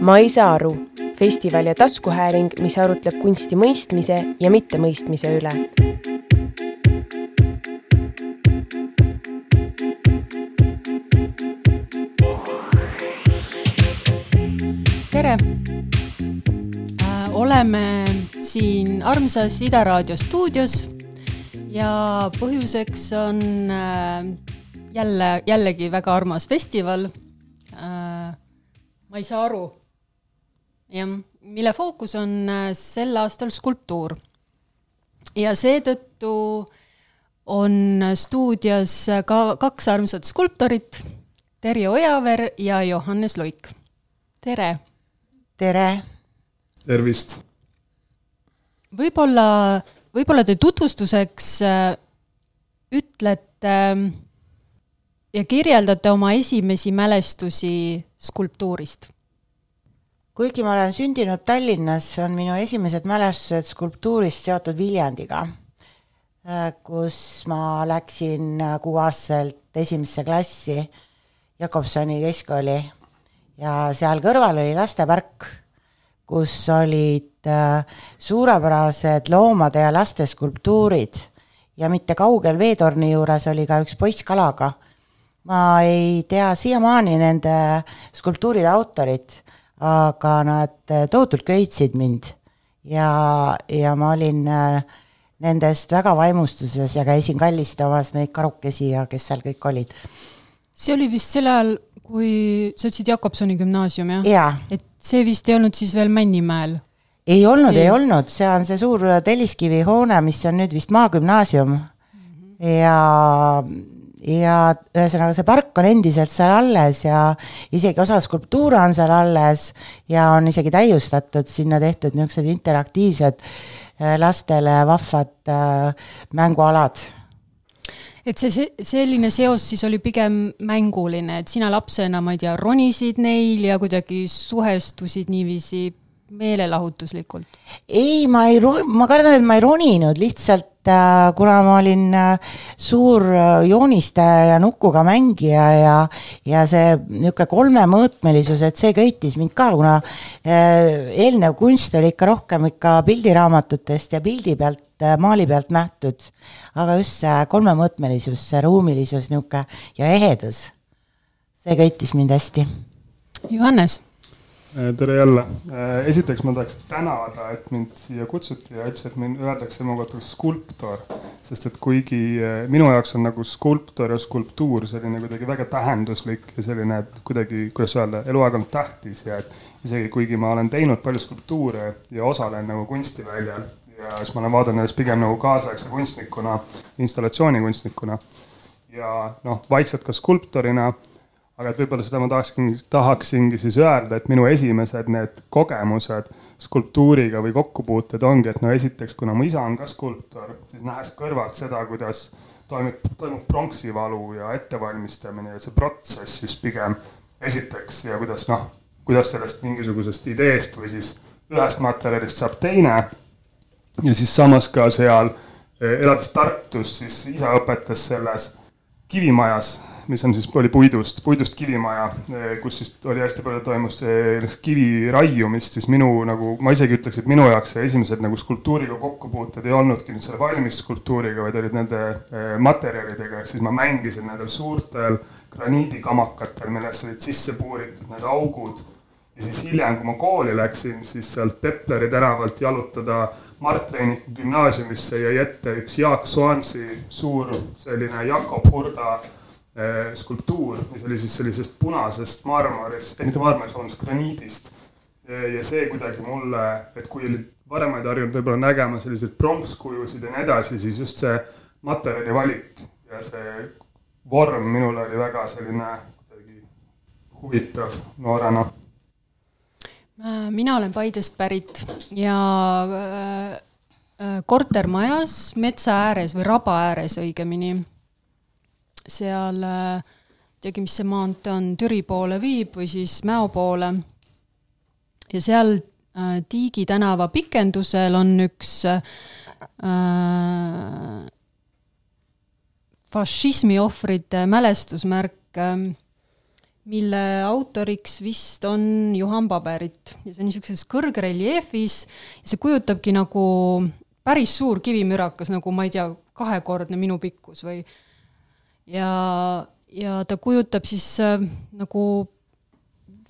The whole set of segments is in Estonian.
ma ei saa aru, festival ja taskuhääling, mis arutleb kunsti mõistmise ja mittemõistmise üle. tere! oleme siin armsas Ida Raadio stuudios ja põhjuseks on jälle, jällegi väga armas festival. ma ei saa aru. Jah, mille fookus on sel aastal skulptuur. ja seetõttu on stuudios ka kaks armsat skulptorit, Terje Ojaver ja Johannes Luik. tere! tere! tervist! võib-olla, võib-olla te tutvustuseks äh, ütlete äh, ja kirjeldate oma esimesi mälestusi skulptuurist? Kuigi ma olen sündinud Tallinnas, on minu esimesed mälestused skulptuurist seotud Viljandiga, äh, kus ma läksin kuuaastaselt esimesse klassi Jakobsoni keskkooli ja seal kõrval oli lastepark, kus olid äh, suurepärased loomade ja laste skulptuurid ja mitte kaugel veetorni juures oli ka üks poiss kalaga. ma ei tea siiamaani nende skulptuuride autorit, aga nad tohutult köitsid mind ja, ja ma olin äh, nendest väga vaimustuses ja käisin kallistamas neid karukesi ja kes seal kõik olid. see oli vist sel ajal, kui sa ütlesid Jakobsoni gümnaasium, jah ja.? et see vist ei olnud siis veel Männimäel? ei olnud, ei olnud, see on see suur telliskivi hoone, mis on nüüd vist Maagümnaasium mm. -hmm. ja, ja ühesõnaga, see park on endiselt seal alles ja isegi osa skulptuure on seal alles ja on isegi täiustatud, sinna tehtud niisugused interaktiivsed äh, lastele vahvad äh, mängualad. Et see, selline seos siis oli pigem mänguline, et sina lapsena, ma ei tea, ronisid neil ja kuidagi suhestusid niiviisi meelelahutuslikult? ei, ma ei, ma kardan, et ma ei roninud, lihtsalt äh, kuna ma olin äh, suur äh, joonistaja ja nukuga mängija ja, ja see niisugune kolmemõõtmelisus, et see köitis mind ka, kuna eelnev kunst oli ikka rohkem ikka pildiraamatutest ja pildi pealt, maali pealt nähtud. aga just see kolmemõõtmelisus, see ruumilisus niisugune ja ehedus, see köitis mind hästi. Johannes Äh, tere jälle. Äh, esiteks ma tahaks tänada, et mind siia kutsuti ja üldse, et mind öeldakse mu kohta skulptor. sest et kuigi äh, minu jaoks on nagu skulptor ja skulptuur selline kuidagi väga tähenduslik ja selline, et kuidagi, kuidas öelda, eluaeg on tähtis ja et isegi kuigi ma olen teinud palju skulptuure ja osalen nagu kunstiväljal ja siis ma olen vaadanud ennast pigem nagu kaasaegse kunstnikuna, installatsioonikunstnikuna ja noh, vaikselt ka skulptorina aga et võib-olla seda ma tahaksingi, tahaksingi siis öelda, et minu esimesed need kogemused skulptuuriga või kokkupuuted ongi, et no esiteks, kuna mu isa on ka skulptor, siis nähes kõrvalt seda, kuidas toimub, toimub pronksivalu ja ettevalmistamine ja see protsess just pigem esiteks ja kuidas noh, kuidas sellest mingisugusest ideest või siis ühest materjalist saab teine. ja siis samas ka seal elades Tartus, siis isa õpetas selles kivimajas mis on siis, oli puidust, puidust kivimaja, kus siis oli hästi palju toimus kivi raiumist, siis minu nagu, ma isegi ütleks, et minu jaoks esimesed nagu skulptuuriga kokkupuuted ei olnudki nüüd selle valmis skulptuuriga, vaid olid nende eh, materjalidega, ehk siis ma mängisin nendel suurtel graniidikamakatel, millesse olid sisse puuritud need augud. ja siis hiljem, kui ma kooli läksin, siis sealt Pepleri tänavalt jalutada Mart Reiniku gümnaasiumisse jäi ette üks Jaak Soansi suur selline Jakob Hurda skulptuur, mis oli siis sellisest punasest marmorist, mitte marmorist, vabandust, graniidist. ja see kuidagi mulle, et kui olid varemaid harjunud võib-olla nägema selliseid pronkskujusid ja nii edasi, siis just see materjali valik ja see vorm minule oli väga selline kuidagi huvitav noorena. Äh, mina olen Paidest pärit ja äh, kortermajas metsa ääres või raba ääres õigemini seal, ei teagi, mis see maantee on, Türi poole viib või siis Mäo poole. ja seal äh, Tiigi tänava pikendusel on üks äh, fašismi ohvrite mälestusmärk äh,, mille autoriks vist on Juhan Paberit ja see on niisuguses kõrgreljeefis ja see kujutabki nagu päris suur kivimürakas, nagu ma ei tea, kahekordne minu pikkus või ja, ja ta kujutab siis äh, nagu,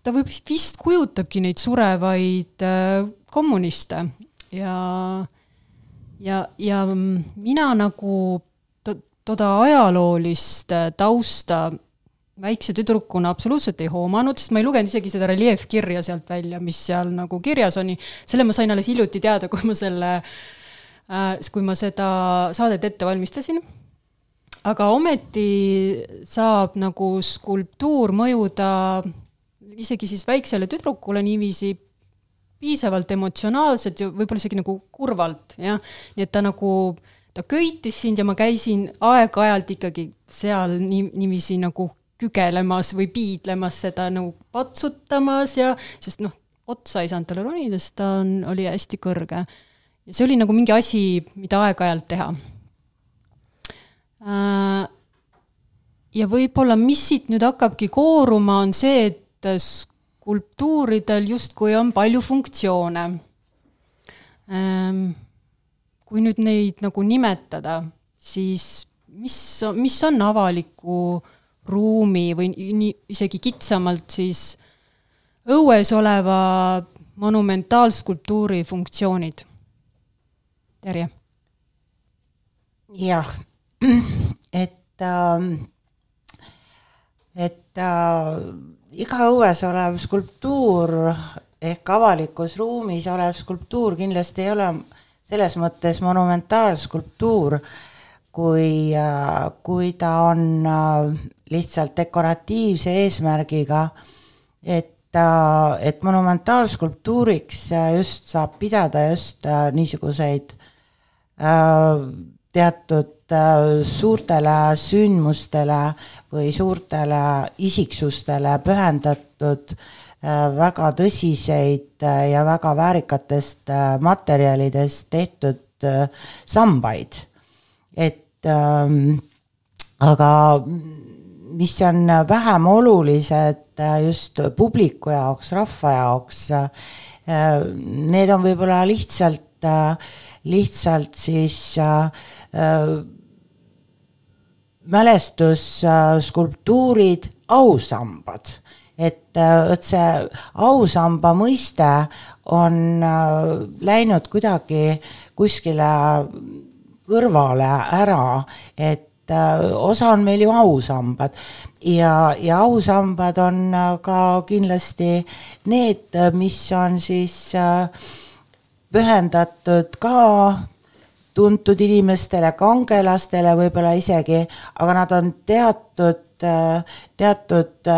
ta võib, vist kujutabki neid surevaid äh, kommuniste ja, ja, ja mina nagu to, toda ajaloolist äh, tausta väikse tüdrukuna absoluutselt ei hoomanud, sest ma ei lugenud isegi seda reljeefkirja sealt välja, mis seal nagu kirjas on. selle ma sain alles hiljuti teada, kui ma selle äh,, kui ma seda saadet ette valmistasin. Aga ometi saab nagu skulptuur mõjuda isegi siis väiksele tüdrukule niiviisi piisavalt emotsionaalselt ja võib-olla isegi nagu kurvalt, jah. nii et ta nagu, ta köitis sind ja ma käisin aeg-ajalt ikkagi seal nii, niiviisi nagu kügelemas või piidlemas seda nagu patsutamas ja, sest noh, otsa ei saanud talle ronida, sest ta on, oli hästi kõrge. ja see oli nagu mingi asi, mida aeg-ajalt teha. Äh, ja võib-olla, mis siit nüüd hakkabki kooruma, on see, et skulptuuridel justkui on palju funktsioone. Ähm, kui nüüd neid nagu nimetada, siis mis, mis on avaliku äh, ruumi või nii, isegi kitsamalt siis õues oleva monumentaalskulptuuri funktsioonid. Terje. jah, et äh,, et äh, iga õues olev skulptuur ehk avalikus ruumis olev skulptuur kindlasti ei ole selles mõttes monumentaalskulptuur, kui, äh, kui ta on äh, lihtsalt dekoratiivse eesmärgiga, et, et monumentaalskulptuuriks just saab pidada just niisuguseid äh, teatud äh, suurtele sündmustele või suurtele isiksustele pühendatud väga tõsiseid ja väga väärikatest materjalidest tehtud sambaid. et ähm, aga mis on vähem olulised äh, just publiku jaoks, rahva jaoks, äh, need on võib-olla lihtsalt, äh, lihtsalt siis mälestusskulptuurid, ausambad. Et vot see ausamba mõiste on läinud kuidagi kuskile kõrvale ära, et et äh, osa on meil ju ausambad. Ja, ja ausambad on äh, ka kindlasti need, äh, mis on siis pühendatud ka tuntud inimestele, kangelastele võib-olla isegi, aga nad on teatud, teatud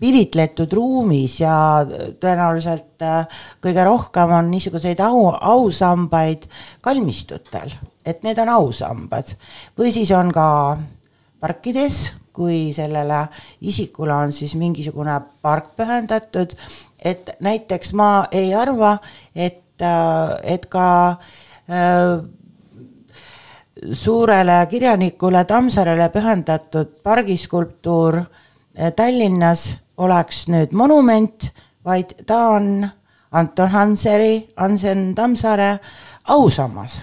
piritletud ruumis ja tõenäoliselt kõige rohkem on niisuguseid au, ausambaid kalmistutel. Et need on ausambad. Või siis on ka parkides, kui sellele isikule on siis mingisugune park pühendatud, et näiteks ma ei arva, et, äh, et ka äh, suurele kirjanikule Tammsaarele pühendatud pargiskulptuur äh, Tallinnas oleks nüüd monument, vaid ta on Anton Hanseri, Hansen Tammsaare ausammas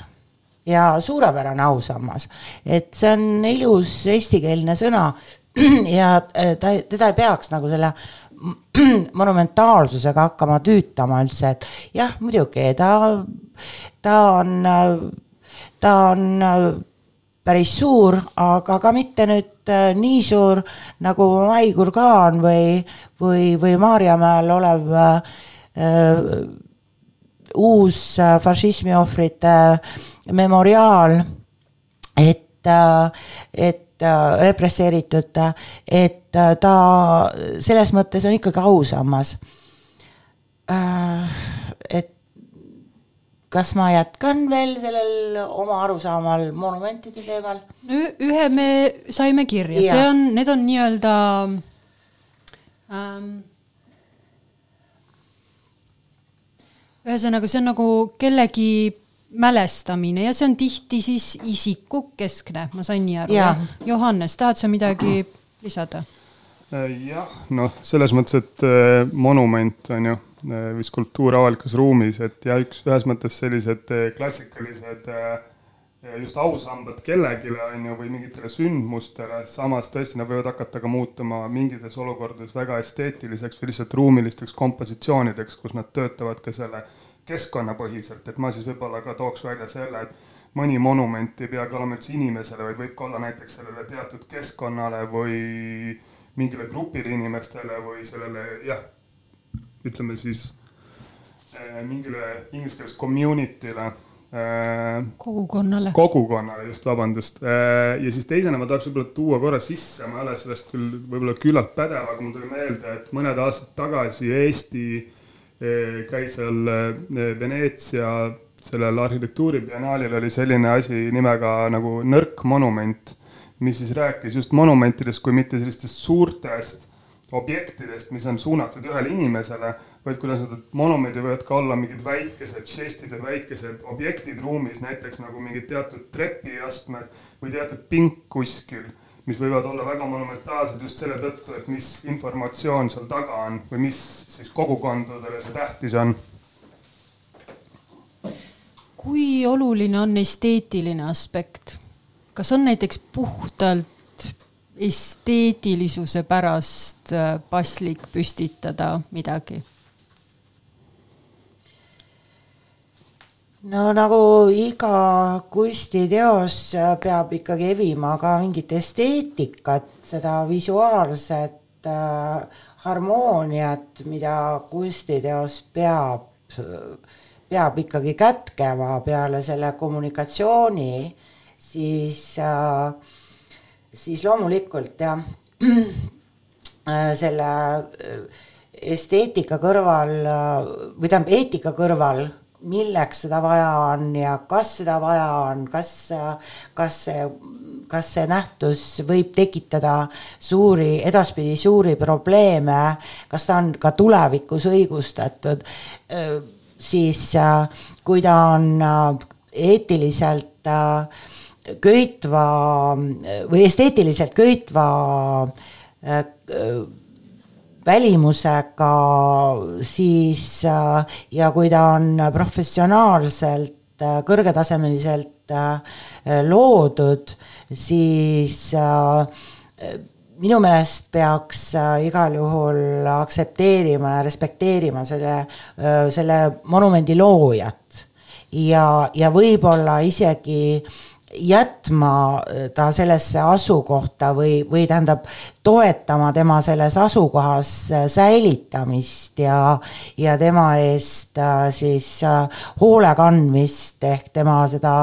ja suurepärane ausammas. et see on ilus eestikeelne sõna ja äh, ta, teda ei peaks nagu selle monumentaalsusega hakkama tüütama üldse, et jah, muidugi ta, ta on, ta on päris suur, aga ka mitte nüüd äh, nii suur nagu Maikurgaan või, või, või Maarjamäel olev äh, uus äh, fašismi ohvrite äh, memoriaal, et, äh, et represseeritud, et ta selles mõttes on ikkagi ausammas. et kas ma jätkan veel sellel oma arusaamal monumentide teemal? ühe me saime kirja, see on, need on nii-öelda ähm, ühesõnaga, see on nagu kellegi mälestamine ja see on tihti siis isikukeskne, ma sain nii aru, jah? Johannes, tahad sa midagi lisada? jah, noh, selles mõttes, et äh, monument on ju äh, või skulptuur avalikus ruumis, et ja üks, ühes mõttes sellised äh, klassikalised just ausambad kellelegi on ju või mingitele sündmustele, samas tõesti nad võivad hakata ka muutuma mingites olukordades väga esteetiliseks või lihtsalt ruumilisteks kompositsioonideks, kus nad töötavad ka selle keskkonnapõhiselt, et ma siis võib-olla ka tooks välja selle, et mõni monument ei peagi olema üldse inimesele, vaid võib ka olla näiteks sellele teatud keskkonnale või mingile grupile inimestele või sellele jah, ütleme siis eh, mingile inglise keeles community'le äh, kogukonnale. kogukonnale, just, vabandust. Äh, ja siis teisena ma tahaks võib-olla tuua korra sisse, ma ei ole sellest küll võib-olla küllalt pädev, aga mul tuli meelde, et mõned aastad tagasi Eesti äh, käis seal Veneetsia sellel arhitektuuribiennaalil oli selline asi nimega nagu nõrk monument mis siis rääkis just monumentidest kui mitte sellistest suurtest objektidest, mis on suunatud ühele inimesele, vaid kuidas need monumendid võivad ka olla mingid väikesed žestid ja väikesed objektid ruumis, näiteks nagu mingid teatud trepiastmed või teatud pink kuskil, mis võivad olla väga monumentaalsed just selle tõttu, et mis informatsioon seal taga on või mis siis kogukondadele see tähtis on. kui oluline on esteetiline aspekt? kas on näiteks puhtalt esteetilisuse pärast paslik püstitada midagi? No nagu iga kunstiteos äh, peab ikkagi evima ka mingit esteetikat, seda visuaalset äh, harmooniat, mida kunstiteos peab, peab ikkagi kätkema peale selle kommunikatsiooni siis, äh, siis loomulikult jah, äh, selle äh, esteetika kõrval või tähendab eetika kõrval, milleks seda vaja on ja kas seda vaja on, kas, kas see, kas see nähtus võib tekitada suuri, edaspidi suuri probleeme, kas ta on ka tulevikus õigustatud, siis kui ta on eetiliselt äh, köitva või esteetiliselt köitva äh, välimusega, siis äh, ja kui ta on professionaalselt, äh, kõrgetasemeliselt loodud, siis minu meelest peaks igal juhul aktsepteerima ja respekteerima selle, selle monumendi loojat. Ja, ja võib-olla isegi äh, jätma ta sellesse asukohta või, või tähendab, toetama tema selles asukohas säilitamist ja, ja tema eest äh, siis äh, hoole kandmist ehk tema seda,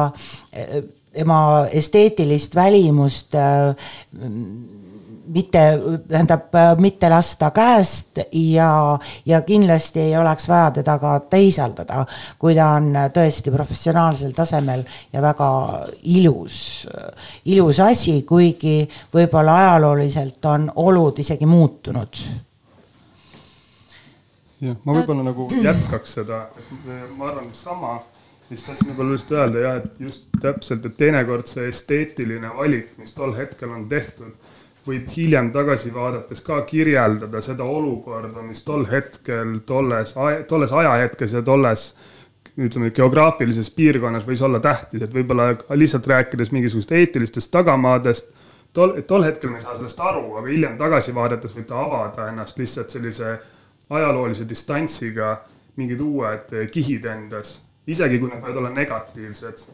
äh, tema esteetilist välimust mitte, tähendab, mitte lasta käest ja, ja kindlasti ei oleks vaja teda ka teisaldada, kui ta on tõesti professionaalsel tasemel ja väga ilus, ilus asi, kuigi võib-olla ajalooliselt on olud isegi muutunud. Jah, ma võib-olla nagu jätkaks seda, ma arvan sama, siis tahtsin võib-olla lihtsalt öelda jah, et just täpselt, et teinekord see esteetiline valik, mis tol hetkel on tehtud võib hiljem tagasi vaadates ka kirjeldada seda olukorda, mis tol hetkel, tolles, tolles ajahetkes ja tolles ütleme, geograafilises piirkonnas võis olla tähtis, et võib-olla lihtsalt rääkides mingisugust eetilistest tagamaadest, tol, tol hetkel me ei saa sellest aru, aga hiljem tagasi vaadates võib ta avada ennast lihtsalt sellise ajaloolise distantsiga mingid uued kihid endas, isegi kui need võivad olla negatiivsed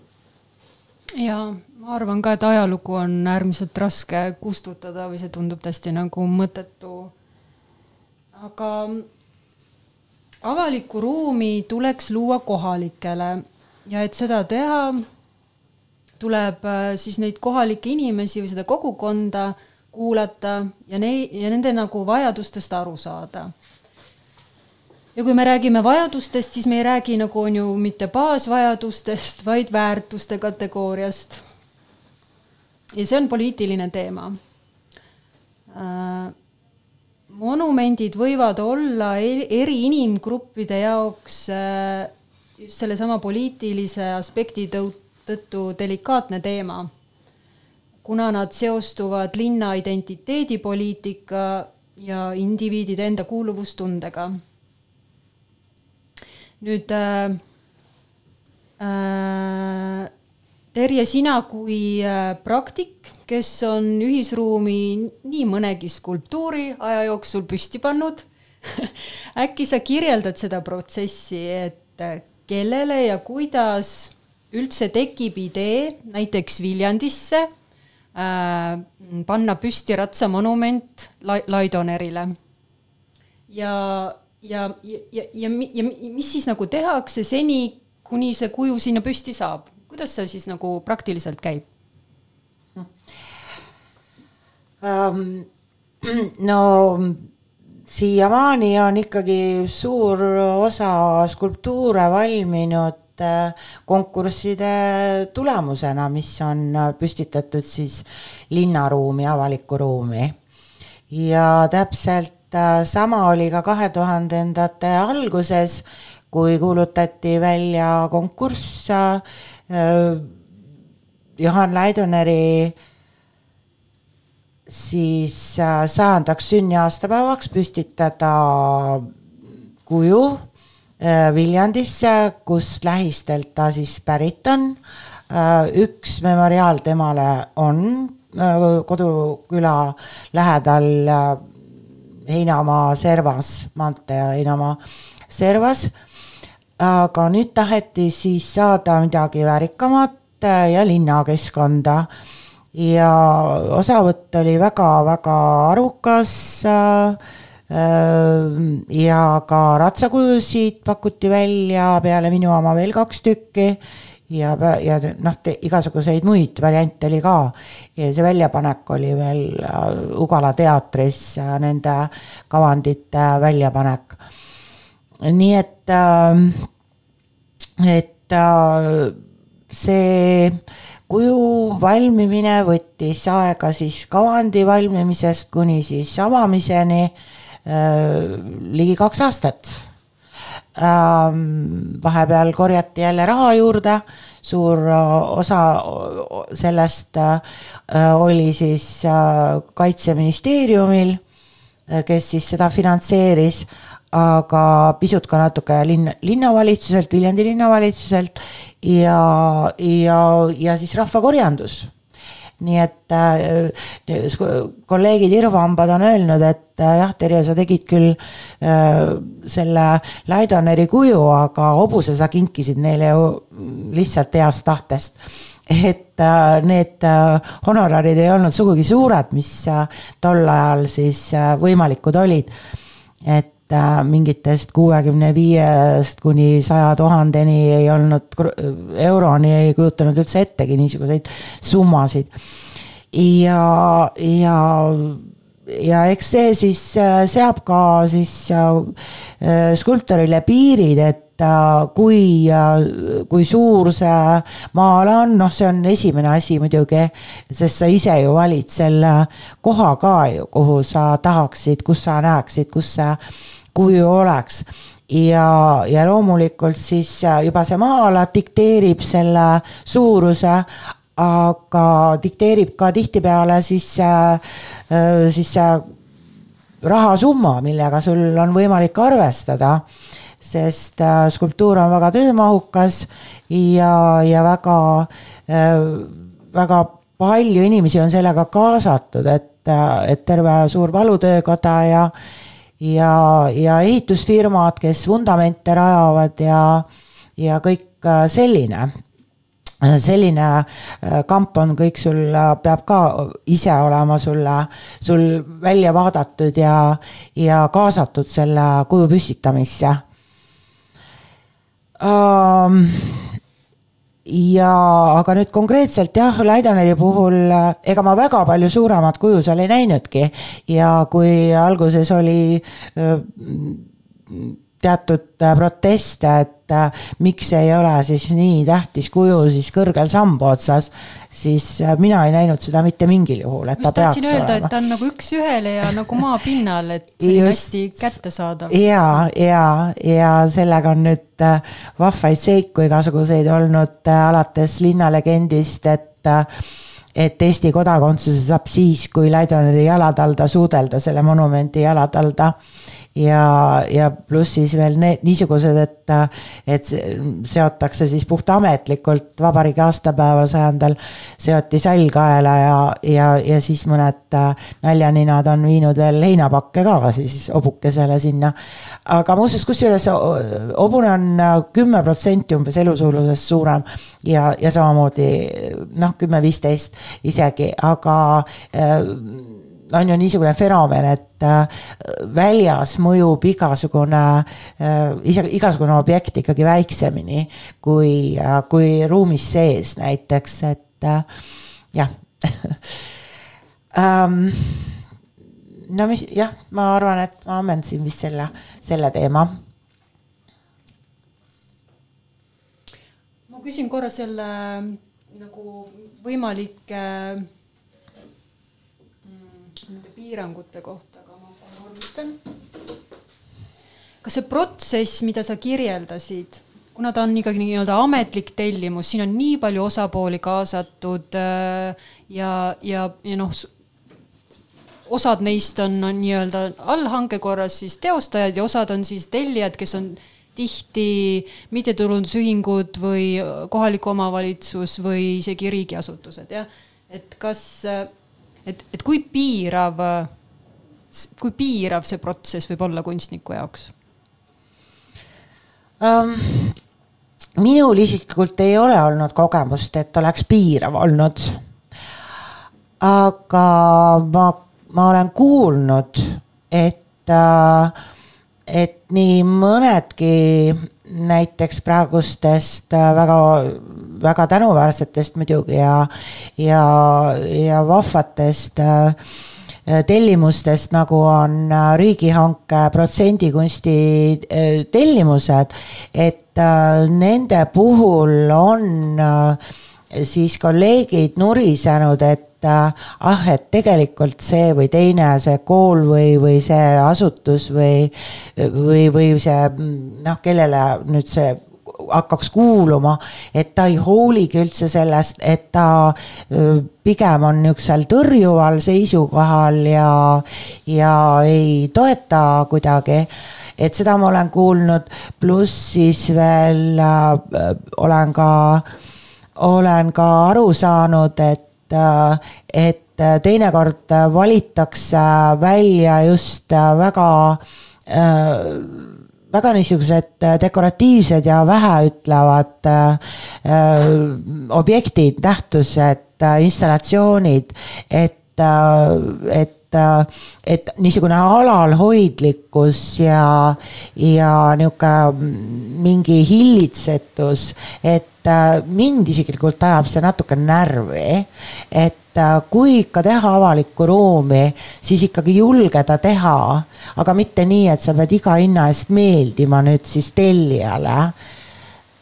ja ma arvan ka, et ajalugu on äärmiselt raske kustutada või see tundub täiesti nagu mõttetu. aga avalikku ruumi tuleks luua kohalikele ja et seda teha, tuleb äh, siis neid kohalikke inimesi või seda kogukonda kuulata ja nei- ja nende nagu vajadustest aru saada ja kui me räägime vajadustest, siis me ei räägi nagu on ju mitte baasvajadustest, vaid väärtuste kategooriast. ja see on poliitiline teema äh,. monumendid võivad olla eri inimgruppide jaoks äh, just sellesama poliitilise aspekti tõttu delikaatne teema kuna nad seostuvad linna identiteedipoliitika ja indiviidide enda kuuluvustundega. Nüüd äh, äh, Terje, sina kui äh, praktik, kes on ühisruumi nii mõnegi skulptuuri aja jooksul püsti pannud äkki sa kirjeldad seda protsessi, et äh, kellele ja kuidas üldse tekib idee näiteks Viljandisse äh, panna püsti ratsamonument Laidonerile ja, ja, ja, ja, ja, ja mis siis nagu tehakse seni, kuni see kuju sinna püsti saab? kuidas see siis nagu praktiliselt käib um,? no siiamaani on ikkagi suur osa skulptuure valminud äh, konkursside tulemusena, mis on püstitatud siis linnaruumi, avalikku ruumi. ja täpselt äh, sama oli ka kahe tuhandendate alguses, kui kuulutati välja konkurss äh, Johan Laidoneri siis äh, sajandaks sünniaastapäevaks püstitada kuju Viljandisse, kust lähistelt ta siis pärit on. üks memoriaal temale on koduküla lähedal Heinamaa servas, maantee Heinamaa servas aga nüüd taheti siis saada midagi väärikamat ja linnakeskkonda. ja osavõtt oli väga-väga arukas äh, ja ka ratsakujusid pakuti välja, peale minu oma veel kaks tükki ja, ja noh, igasuguseid muid variante oli ka. ja see väljapanek oli veel äh, Ugala teatris, nende kavandite väljapanek. nii et äh, et äh, see kuju valmimine võttis aega siis kavandi valmimisest kuni siis avamiseni ligi kaks aastat. Vahepeal korjati jälle raha juurde, suur osa sellest äh, oli siis äh, kaitseministeeriumil, äh, kes siis seda finantseeris aga pisut ka natuke linn, linnavalitsuselt, Viljandi linnavalitsuselt ja, ja, ja siis rahvakorjandus. Nii et äh, kolleegid Irvambad on öelnud, et äh, jah, Terje, sa tegid küll äh, selle Laidoneri kuju, aga hobuse sa kinkisid neile ju lihtsalt heast tahtest et äh, need äh, honorarid ei olnud sugugi suured, mis äh, tol ajal siis äh, võimalikud olid. et Äh, mingitest kuuekümne viiest kuni saja tuhandeni ei olnud, euroni ei kujutanud üldse ettegi niisuguseid summasid. ja, ja, ja eks see siis äh, seab ka siis äh, skulptorile piirid, et kui, kui suur see maa-ala on, noh, see on esimene asi muidugi, sest sa ise ju valid selle koha ka ju, kuhu sa tahaksid, kus sa näeksid, kus see kuju oleks ja, ja loomulikult siis äh, juba see maa-ala dikteerib selle suuruse, aga dikteerib ka tihtipeale siis, äh, äh, siis see rahasumma, millega sul on võimalik arvestada. sest skulptuur on väga töömahukas ja, ja väga, väga palju inimesi on sellega kaasatud, et, et terve suur valutöökoda ja ja, ja ehitusfirmad, kes vundamente rajavad ja, ja kõik äh, selline. Selline äh, kamp on kõik sul, äh, peab ka ise olema sulle, sul välja vaadatud ja, ja kaasatud selle kuju püstitamisse. Um, ja aga nüüd konkreetselt jah, Laidaneri puhul ega ma väga palju suuremat kuju seal ei näinudki. Ja kui alguses oli teatud proteste, et miks ei ole siis nii tähtis kuju siis kõrgel samba otsas, siis mina ei näinud seda mitte mingil juhul, et ta peaks öelda, olema. et ta on nagu üks-ühele ja nagu maapinnal, et hästi kättesaadav. ja, ja, ja sellega on nüüd vahvaid seiku igasuguseid olnud alates linnalegendist, et et Eesti kodakondsuse saab siis, kui Laidoneri jalatalda suudelda, selle monumendi jalatalda ja, ja pluss siis veel need niisugused, et, et seotakse siis puhtametlikult vabariigi aastapäeval, sajandal seoti sall kaela ja, ja, ja siis mõned naljaninad on viinud veel heinapakke ka siis hobukesele sinna. aga muuseas, kusjuures hobune on kümme protsenti umbes elusuurusest suurem ja, ja samamoodi noh, kümme-viisteist isegi, aga on ju niisugune fenomen, et äh, väljas mõjub igasugune, äh, igasugune objekt ikkagi väiksemini kui, äh, kui ruumis sees näiteks, et jah um, no mis jah, ma arvan, et ma ammendasin vist selle, selle teema. ma küsin korra selle nagu võimalike äh, nende piirangute kohta, aga ma vormistan. kas see protsess, mida sa kirjeldasid, kuna ta on ikkagi nii-öelda ametlik tellimus, siin on nii palju osapooli kaasatud äh, ja, ja, ja noh, osad neist on, on nii-öelda allhanke korras siis teostajad ja osad on siis tellijad, kes on tihti mittetulundusühingud või kohalik omavalitsus või isegi riigiasutused, jah. et kas et, et kui piirav, kui piirav see protsess võib olla kunstniku jaoks um,? minul isiklikult ei ole olnud kogemust, et oleks piirav olnud. aga ma, ma olen kuulnud, et, äh, et nii mõnedki näiteks praegustest äh, väga, väga tänuväärsetest muidugi ja, ja, ja vahvatest äh, tellimustest, nagu on äh, riigihanke protsendikunsti tellimused, et nende puhul on siis kolleegid nurisenud, et ah, et tegelikult see või teine, see kool või, või see asutus või, või, või see noh, kellele nüüd see hakkaks kuuluma, et ta ei hooligi üldse sellest, et ta pigem on niisugusel tõrjuval seisukohal ja, ja ei toeta kuidagi. Et seda ma olen kuulnud, pluss siis veel äh, olen ka, olen ka aru saanud, et Äh, et teinekord valitakse välja just äh, väga niisugused dekoratiivsed ja väheütlevad äh, objektid, nähtused, installatsioonid, et, et et niisugune alalhoidlikkus ja, ja niisugune mingi hillitsetus, et mind isiklikult ajab see natuke närvi, et kui ikka teha avalikku ruumi, siis ikkagi julgeda teha, aga mitte nii, et sa pead iga hinna eest meeldima nüüd siis tellijale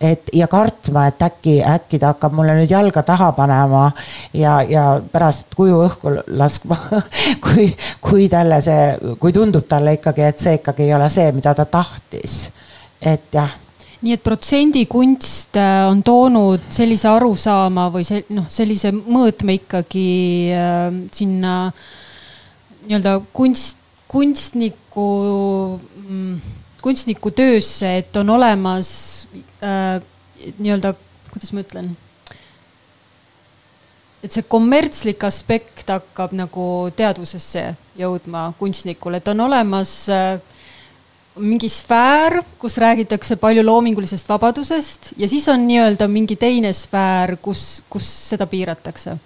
et ja kartma, et äkki, äkki ta hakkab mulle nüüd jalga taha panema ja, ja pärast kuju õhku laskma kui, kui talle see, kui tundub talle ikkagi, et see ikkagi ei ole see, mida ta tahtis. et jah nii et protsendikunst äh, on toonud sellise arusaama või see noh, sellise mõõtme ikkagi äh, sinna nii-öelda kunst, kunstniku mm, kunstniku töösse, et on olemas äh, nii-öelda, kuidas ma ütlen, et see kommertslik aspekt hakkab nagu teadvusesse jõudma kunstnikul, et on olemas äh, mingi sfäär, kus räägitakse palju loomingulisest vabadusest ja siis on nii-öelda mingi teine sfäär, kus, kus seda piiratakse?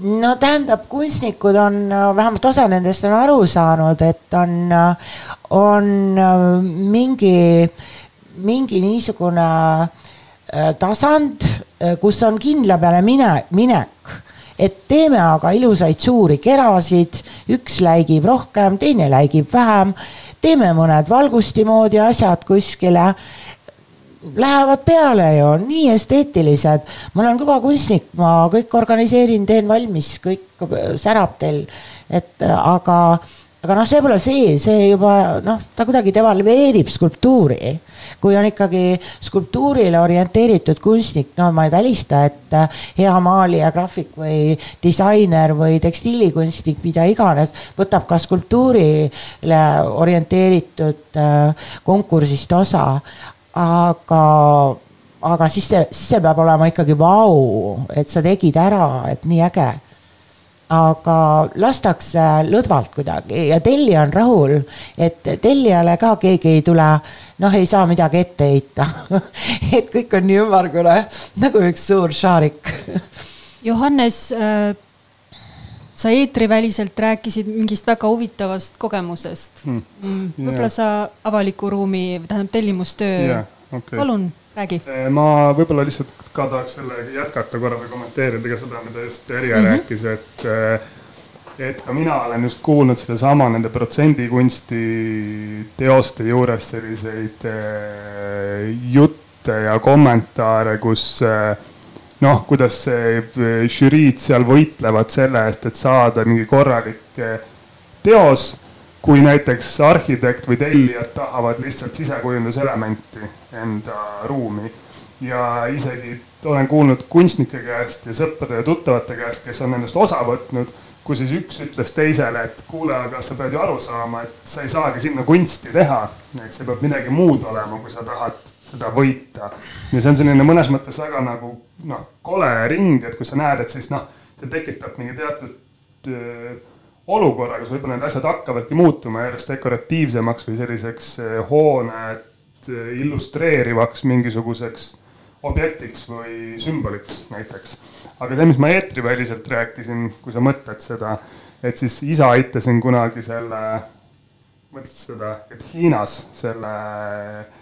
No tähendab, kunstnikud on, vähemalt osa nendest on aru saanud, et on, on mingi, mingi niisugune äh, tasand, äh, kus on kindla peale mine, minek. Et teeme aga ilusaid suuri kerasid, üks läigib rohkem, teine läigib vähem, teeme mõned valgusti moodi asjad kuskile lähevad peale ju, nii esteetilised. ma olen kõva kunstnik, ma kõik organiseerin, teen valmis, kõik särab teil, et aga, aga noh, see pole see, see juba noh, ta kuidagi devalveerib skulptuuri. kui on ikkagi skulptuurile orienteeritud kunstnik, no ma ei välista, et äh, hea maalija, graafik või disainer või tekstiilikunstnik, mida iganes, võtab ka skulptuurile orienteeritud äh, konkursist osa. aga aga siis see, siis see peab olema ikkagi vau, et sa tegid ära, et nii äge aga lastakse lõdvalt kuidagi ja tellija on rahul, et tellijale ka keegi ei tule, noh, ei saa midagi ette heita et kõik on nii ümmargune nagu üks suur šaarik Johannes äh, sa eetriväliselt rääkisid mingist väga huvitavast kogemusest hmm. mm,. võib-olla yeah. sa avaliku ruumi, tähendab tellimustöö yeah,, okay. palun räägi. Eh, ma võib-olla lihtsalt ka tahaks selle jätkata korra või kommenteerida ka seda, mida just Erja mm -hmm. rääkis, et eh, et ka mina olen just kuulnud sedasama nende protsendikunsti teoste juures selliseid eh, jutte ja kommentaare, kus noh, kuidas žüriid seal võitlevad selle eest, et saada mingi korralik teos kui näiteks arhitekt või tellijad tahavad lihtsalt sisekujunduselementi enda ruumi ja isegi olen kuulnud kunstnike käest ja sõprade ja tuttavate käest, kes on nendest osa võtnud, kui siis üks ütles teisele, et kuule, aga sa pead ju aru saama, et sa ei saagi sinna kunsti teha, et see peab midagi muud olema, kui sa tahad seda võita. ja see on selline mõnes mõttes väga nagu noh, kole ring, et kui sa näed, et siis noh, see tekitab mingi teatud öö, olukorra, kus võib-olla need asjad hakkavadki muutuma järjest dekoratiivsemaks või selliseks eh, hoonet eh, illustreerivaks mingisuguseks objektiks või sümboliks näiteks. aga see, mis ma eetriväliselt rääkisin, kui sa mõtled seda, et siis isa aitasin kunagi selle, mõtlesid seda, et Hiinas selle Äh,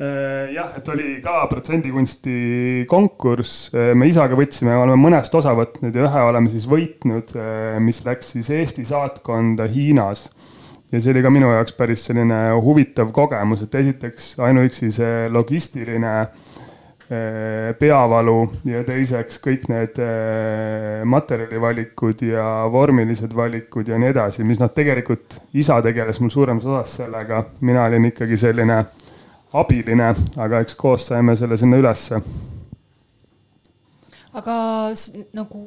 jah, et oli ka protsendikunsti konkurss, äh, me isaga võtsime, oleme mõnest osa võtnud ja ühe oleme siis võitnud, äh, mis läks siis Eesti saatkonda Hiinas. ja see oli ka minu jaoks päris selline huvitav kogemus, et esiteks ainuüksi see logistiline peavalu ja teiseks kõik need materjalivalikud ja vormilised valikud ja nii edasi, mis noh, tegelikult isa tegeles mul suuremas osas sellega, mina olin ikkagi selline abiline, aga eks koos saime selle sinna ülesse. aga nagu,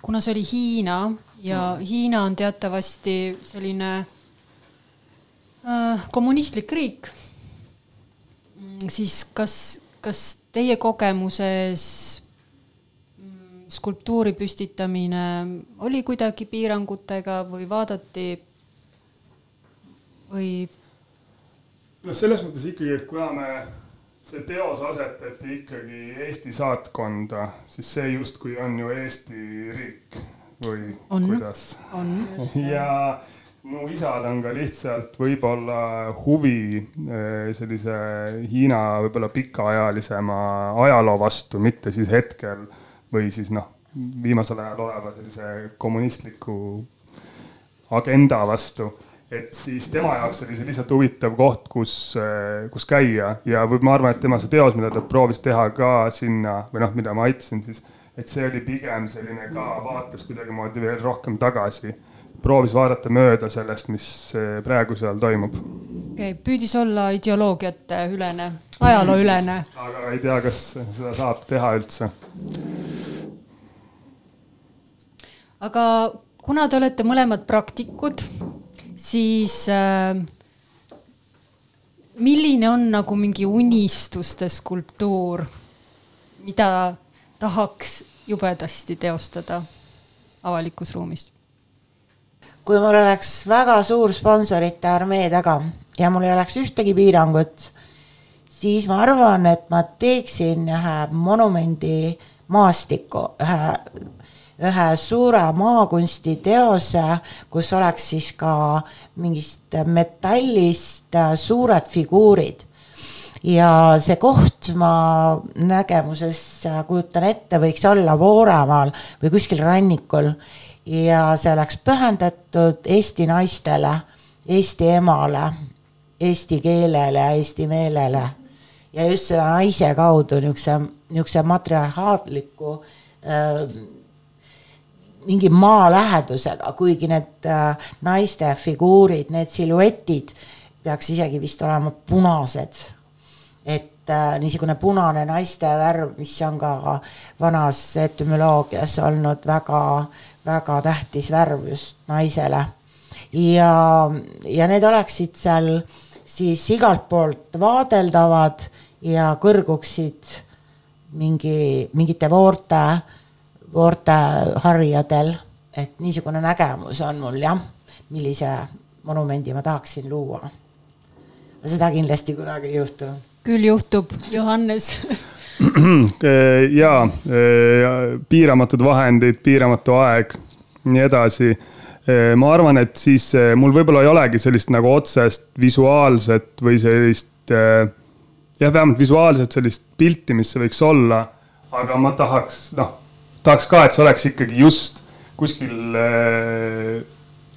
kuna see oli Hiina ja Hiina on teatavasti selline äh, kommunistlik riik, mm, siis kas, kas teie kogemuses mm, skulptuuri püstitamine oli kuidagi piirangutega või vaadati või noh, selles mõttes ikkagi, et kuna me, see teos asetati ikkagi Eesti saatkonda, siis see justkui on ju Eesti riik või on. kuidas? ja mu isal on ka lihtsalt võib-olla huvi eh, sellise Hiina võib-olla pikaajalisema ajaloo vastu, mitte siis hetkel või siis noh, viimasel ajal oleva sellise kommunistliku agenda vastu et siis tema jaoks oli see lihtsalt huvitav koht, kus, eh, kus käia ja võib, ma arvan, et tema see teos, mida ta proovis teha ka sinna või noh, mida ma aitasin siis, et see oli pigem selline ka vaates kuidagimoodi veel rohkem tagasi. proovis vaadata mööda sellest, mis eh, praegu seal toimub. okei okay,, püüdis olla ideoloogiate ülene, ajalooülene. aga ei tea, kas seda saab teha üldse. aga kuna te olete mõlemad praktikud siis äh, milline on nagu mingi unistuste skulptuur, mida tahaks jubedasti teostada avalikus ruumis? kui mul oleks väga suur sponsorite armee taga ja mul ei oleks ühtegi piirangut, siis ma arvan, et ma teeksin ühe monumendi maastiku, ühe ühe suure maakunstiteose, kus oleks siis ka mingist metallist suured figuurid ja see koht ma nägemuses kujutan ette, võiks olla Vooremaal või kuskil rannikul ja see oleks pühendatud Eesti naistele, Eesti emale, eesti keelele eesti meelele. ja just selle naise kaudu niisuguse, niisuguse matriarhaatliku äh, mingi maalähedusega, kuigi need äh, naiste figuurid, need siluetid peaks isegi vist olema punased. et äh, niisugune punane naiste värv, mis on ka vanas etümoloogias olnud väga, väga tähtis värv just naisele. ja, ja need oleksid seal siis igalt poolt vaadeldavad ja kõrguksid mingi, mingite voorte voorteharjadel, et niisugune nägemus on mul jah, millise monumendi ma tahaksin luua. seda kindlasti kunagi ei juhtu. küll juhtub, Johannes ja piiramatud vahendid, piiramatu aeg, nii edasi. ma arvan, et siis mul võib-olla ei olegi sellist nagu otsest visuaalset või sellist jah, vähemalt visuaalselt sellist pilti, mis see võiks olla. aga ma tahaks, noh tahaks ka, et see oleks ikkagi just kuskil äh,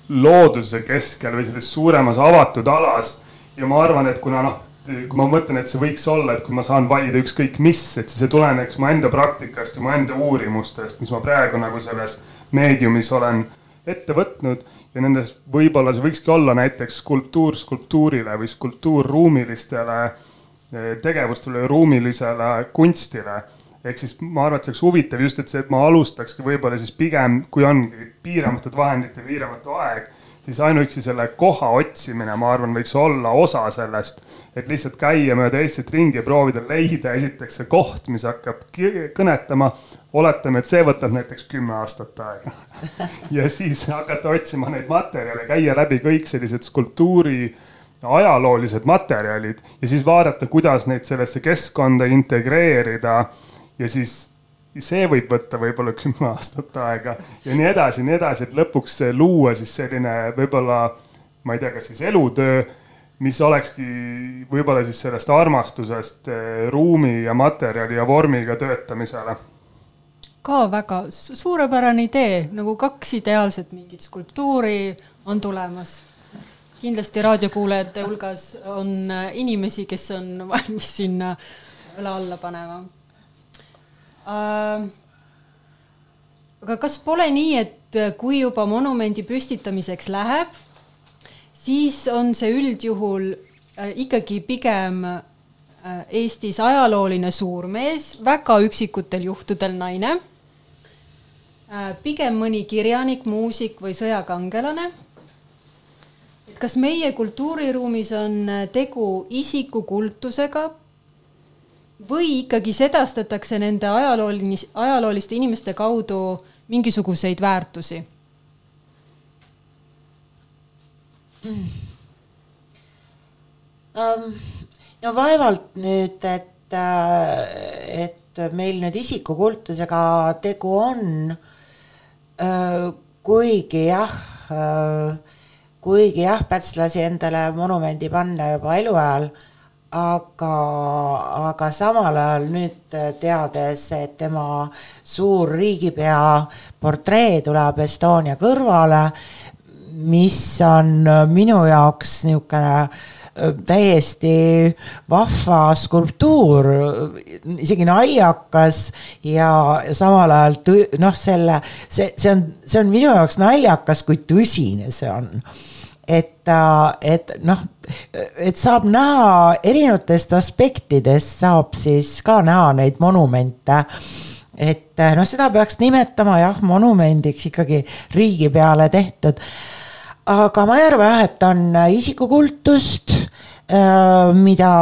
looduse keskel või selles suuremas avatud alas. ja ma arvan, et kuna noh, kui ma mõtlen, et see võiks olla, et kui ma saan valida ükskõik mis, et siis see tuleneks mu enda praktikast ja mu enda uurimustest, mis ma praegu nagu selles meediumis olen ette võtnud ja nendes võib-olla see võikski olla näiteks skulptuur skulptuurile või skulptuur ruumilistele äh, tegevustele, ruumilisele kunstile ehk siis ma arvan, et see oleks huvitav just, et see, et ma alustakski võib-olla siis pigem, kui ongi piiramatud vahendid ja piiramatu aeg, siis ainuüksi selle koha otsimine, ma arvan, võiks olla osa sellest. et lihtsalt käia mööda Eestit ringi ja proovida leida esiteks see koht, mis hakkab kõnetama. oletame, et see võtab näiteks kümme aastat aega ja siis hakata otsima neid materjale, käia läbi kõik sellised skulptuuri ajaloolised materjalid ja siis vaadata, kuidas neid sellesse keskkonda integreerida ja siis see võib võtta võib-olla kümme aastat aega ja nii edasi, nii edasi, et lõpuks luua siis selline võib-olla, ma ei tea, kas siis elutöö, mis olekski võib-olla siis sellest armastusest eh, ruumi ja materjali ja vormiga töötamisele. ka väga suurepärane idee, nagu kaks ideaalset mingit skulptuuri on tulemas kindlasti raadiokuulajate hulgas on eh, inimesi, kes on valmis sinna õla alla panema. Aga kas pole nii, et kui juba monumendi püstitamiseks läheb, siis on see üldjuhul äh, ikkagi pigem äh, Eestis ajalooline suurmees, väga üksikutel juhtudel naine. Äh,, pigem mõni kirjanik, muusik või sõjakangelane. Et kas meie kultuuriruumis on tegu isikukultusega, või ikkagi sedastatakse nende ajaloolis-, ajalooliste inimeste kaudu mingisuguseid väärtusi mm.? Um, no vaevalt nüüd, et, äh, et meil nüüd isikukultusega tegu on. Äh, kuigi jah, äh, kuigi jah, Päts lasi endale monumendi panna juba eluajal aga, aga samal ajal nüüd teades, et tema suur riigipea portree tuleb Estonia kõrvale, mis on minu jaoks niisugune äh, täiesti vahva skulptuur, isegi naljakas ja samal ajal noh, selle, see, see on, see on minu jaoks naljakas, kui tõsine see on et, et noh, et saab näha erinevatest aspektidest, saab siis ka näha neid monumente. et noh, seda peaks nimetama jah, monumendiks ikkagi riigi peale tehtud. aga ma ei arva jah, et on isikukultust, äh, mida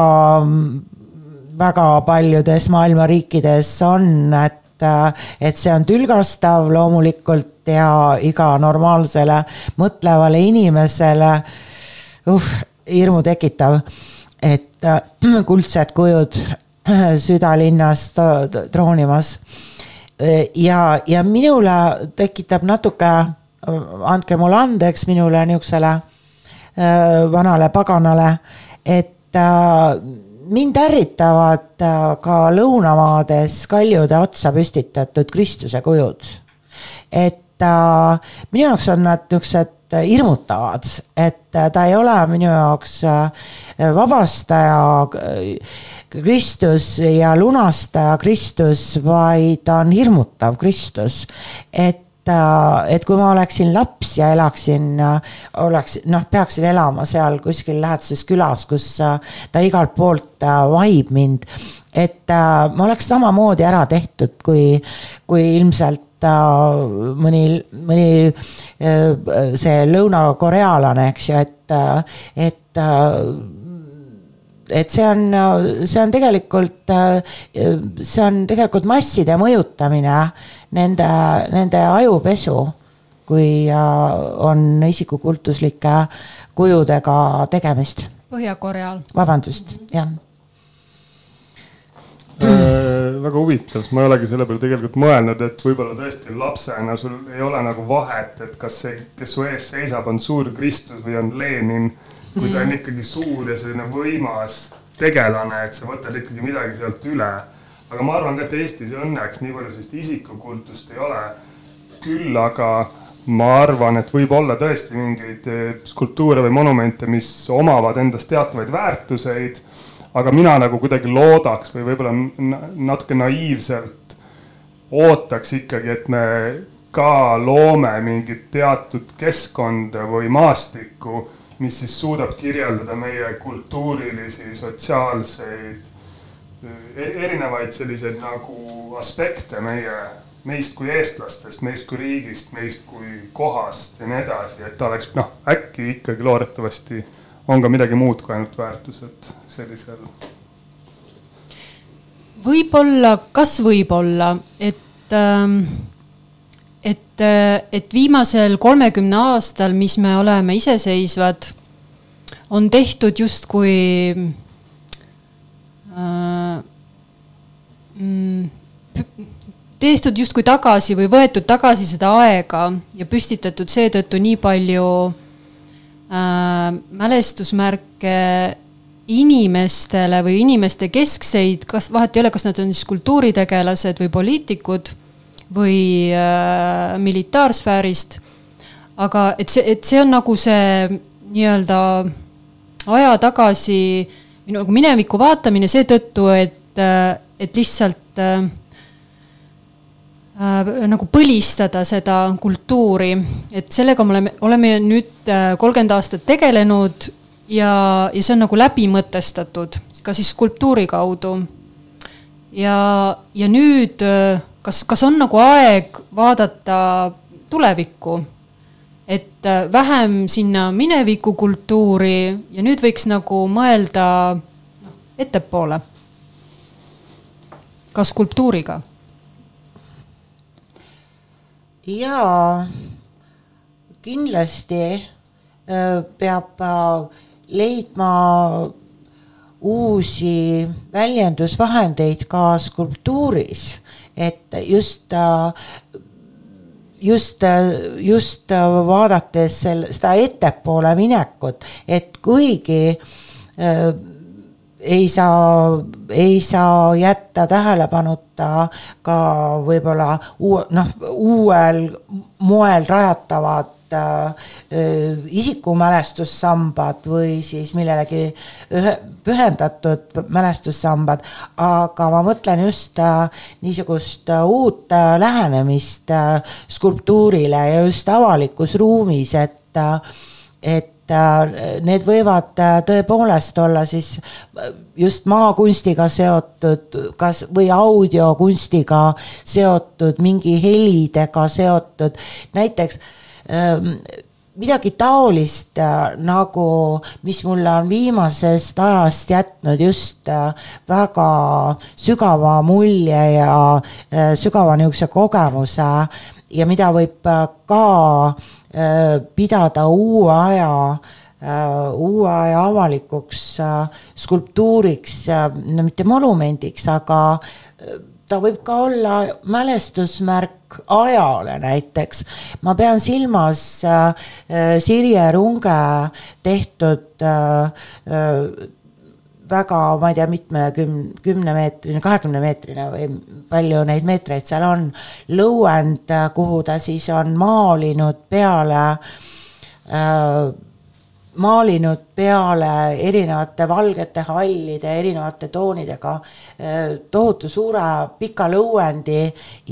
väga paljudes maailma riikides on, et et see on tülgastav loomulikult ja iga normaalsele mõtlevale inimesele uh, hirmu tekitav, et äh, kuldsed kujud äh, südalinnas troonimas. ja, ja minule tekitab natuke, andke mulle andeks, minule niisugusele äh, vanale paganale, et mind ärritavad ka lõunamaades kaljude otsa püstitatud Kristuse kujud. et ta, minu jaoks on nad niisugused hirmutavad, et ta ei ole minu jaoks äh, vabastaja Kristus ja lunastaja Kristus, vaid ta on hirmutav Kristus. et et kui ma oleksin laps ja elaksin, oleks noh, peaksin elama seal kuskil lähedases külas, kus ta igalt poolt vaib mind. et ma oleks samamoodi ära tehtud, kui, kui ilmselt mõni, mõni see lõunakorealane, eks ju, et, et et see on, see on tegelikult, see on tegelikult masside mõjutamine, nende, nende ajupesu, kui on isikukultuslike kujudega tegemist. Põhja-Koreal. vabandust, jah äh, väga huvitav, sest ma ei olegi selle peale tegelikult mõelnud, et võib-olla tõesti lapsena sul ei ole nagu vahet, et kas see, kes su ees seisab, on suur Kristus või on Lenin kui ta on mhm. ikkagi suur ja selline võimas tegelane, et sa võtad ikkagi midagi sealt üle. aga ma arvan ka, et Eestis õnneks nii palju sellist isikukultust ei ole. küll aga ma arvan, et võib olla tõesti mingeid eh, skulptuure või monumente, mis omavad endas teatavaid väärtuseid. aga mina nagu kuidagi loodaks või võib-olla natuke naiivselt ootaks ikkagi, et me ka loome mingit teatud keskkonda või maastikku mis siis suudab kirjeldada meie kultuurilisi, sotsiaalseid, e-, erinevaid selliseid nagu aspekte meie, meist kui eestlastest, meist kui riigist, meist kui kohast ja nii edasi, et ta oleks noh, äkki ikkagi loodetavasti on ka midagi muud kui ainult väärtused sellisel. võib-olla, kas võib-olla, et ähm et, et viimasel kolmekümne aastal, mis me oleme iseseisvad, on tehtud justkui äh, mm, tehtud justkui tagasi või võetud tagasi seda aega ja püstitatud seetõttu nii palju äh, mälestusmärke inimestele või inimeste keskseid, kas vahet ei ole, kas nad on siis kultuuritegelased või poliitikud või äh, militaarsfäärist. aga et see, et see on nagu see nii-öelda aja tagasi nagu minevikku vaatamine seetõttu, et, äh, et lihtsalt äh, äh, nagu põlistada seda kultuuri, et sellega me oleme, oleme nüüd äh, kolmkümmend aastat tegelenud ja, ja see on nagu läbi mõtestatud ka siis skulptuuri kaudu. ja, ja nüüd äh, kas, kas on nagu aeg vaadata tulevikku, et äh, vähem sinna minevikukultuuri ja nüüd võiks nagu mõelda noh, ettepoole, ka skulptuuriga? jaa, kindlasti äh, peab äh, leidma uusi väljendusvahendeid ka skulptuuris et just just, just vaadates selle, seda ettepoole minekut, et kuigi äh, ei saa, ei saa jätta tähelepanuta ka võib-olla uue, noh, uuel moel rajatavad äh, isikumälestussambad või siis millelegi ühe, pühendatud mälestussambad, aga ma mõtlen just äh, niisugust äh, uut äh, lähenemist äh, skulptuurile ja just avalikus ruumis, et et need võivad tõepoolest olla siis just maakunstiga seotud, kas või audiokunstiga seotud, mingi helidega seotud, näiteks midagi taolist äh, nagu, mis mulle on viimasest ajast jätnud just äh, väga sügava mulje ja äh, sügava niisuguse kogemuse ja mida võib ka pidada uue aja uue aja avalikuks skulptuuriks, no mitte monumendiks, aga ta võib ka olla mälestusmärk ajale näiteks. ma pean silmas äh, Sirje Runge tehtud äh, äh, väga, ma ei tea, mitmekümne, kümnemeetrine, kahekümnemeetrine või palju neid meetreid seal on, lõuend, kuhu ta siis on maalinud peale äh, maalinud peale erinevate valgete, hallide, erinevate toonidega tohutu suure pika lõuendi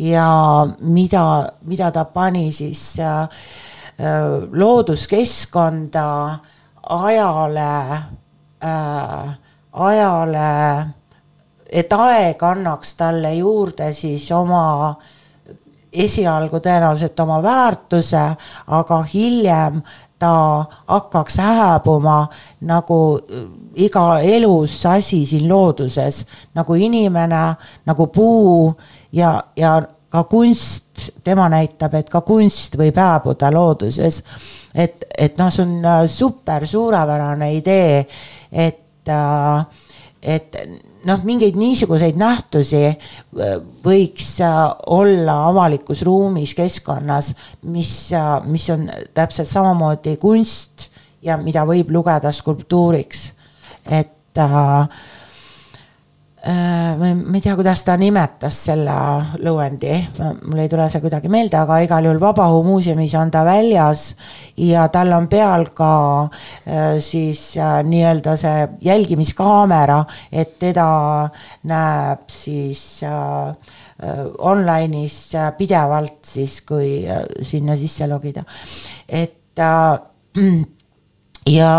ja mida, mida ta pani siis looduskeskkonda, ajale äh,, ajale, et aeg annaks talle juurde siis oma esialgu tõenäoliselt oma väärtuse, aga hiljem ta hakkaks hääbuma nagu äh, iga elus asi siin looduses, nagu inimene, nagu puu ja, ja ka kunst, tema näitab, et ka kunst võib hääbuda looduses. et, et noh, see on äh, super suurepärane idee, et, äh, et noh, mingeid niisuguseid nähtusi äh, võiks äh, olla avalikus ruumis, keskkonnas, mis, äh, mis on täpselt samamoodi kunst ja mida võib lugeda skulptuuriks. et äh, Äh, ma ei tea, kuidas ta nimetas selle lõuendi, mul ei tule see kuidagi meelde, aga igal juhul Vabaõhu muuseumis on ta väljas ja tal on peal ka äh, siis äh, nii-öelda see jälgimiskaamera, et teda näeb siis online'is pidevalt siis, kui sinna sisse logida. et ja,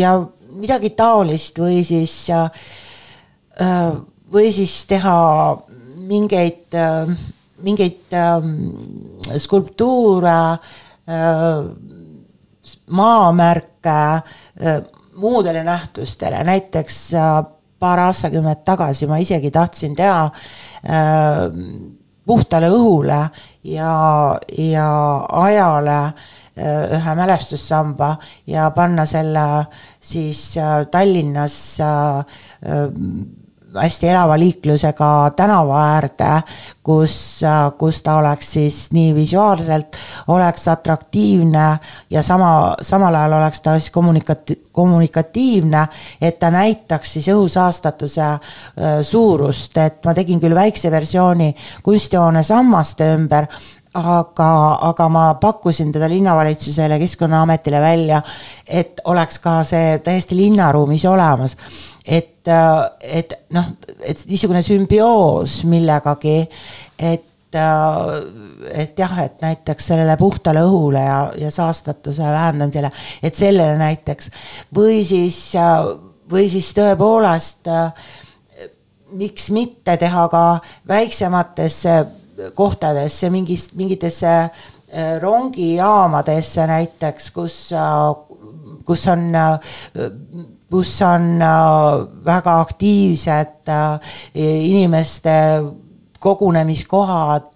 ja midagi taolist või siis Äh, või siis teha mingeid, äh, mingeid ähm, skulptuure, äh, maamärke muudele nähtustele, näiteks paar aastakümmet tagasi ma isegi tahtsin teha puhtale õhule ja, ja ajale ühe mälestussamba ja panna selle siis Tallinnas hästi elava liiklusega tänava äärde, kus, kus ta oleks siis nii visuaalselt, oleks atraktiivne ja sama, samal ajal oleks ta siis kommunikati-, kommunikatiivne, et ta näitaks siis õhusaastatuse suurust, et ma tegin küll väikse versiooni kunstihoone sammaste ümber, aga, aga ma pakkusin teda linnavalitsusele, Keskkonnaametile välja, et oleks ka see täiesti linnaruumis olemas et, äh, et noh, et niisugune sümbioos millegagi, et äh, et jah, et näiteks sellele puhtale õhule ja, ja saastatuse vähendamisele, et sellele näiteks. Või siis, äh, või siis tõepoolest miks mitte teha ka väiksematesse kohtadesse, mingist, mingitesse rongijaamadesse näiteks, kus, kus on kus on äh, väga aktiivsed äh, inimeste kogunemiskohad,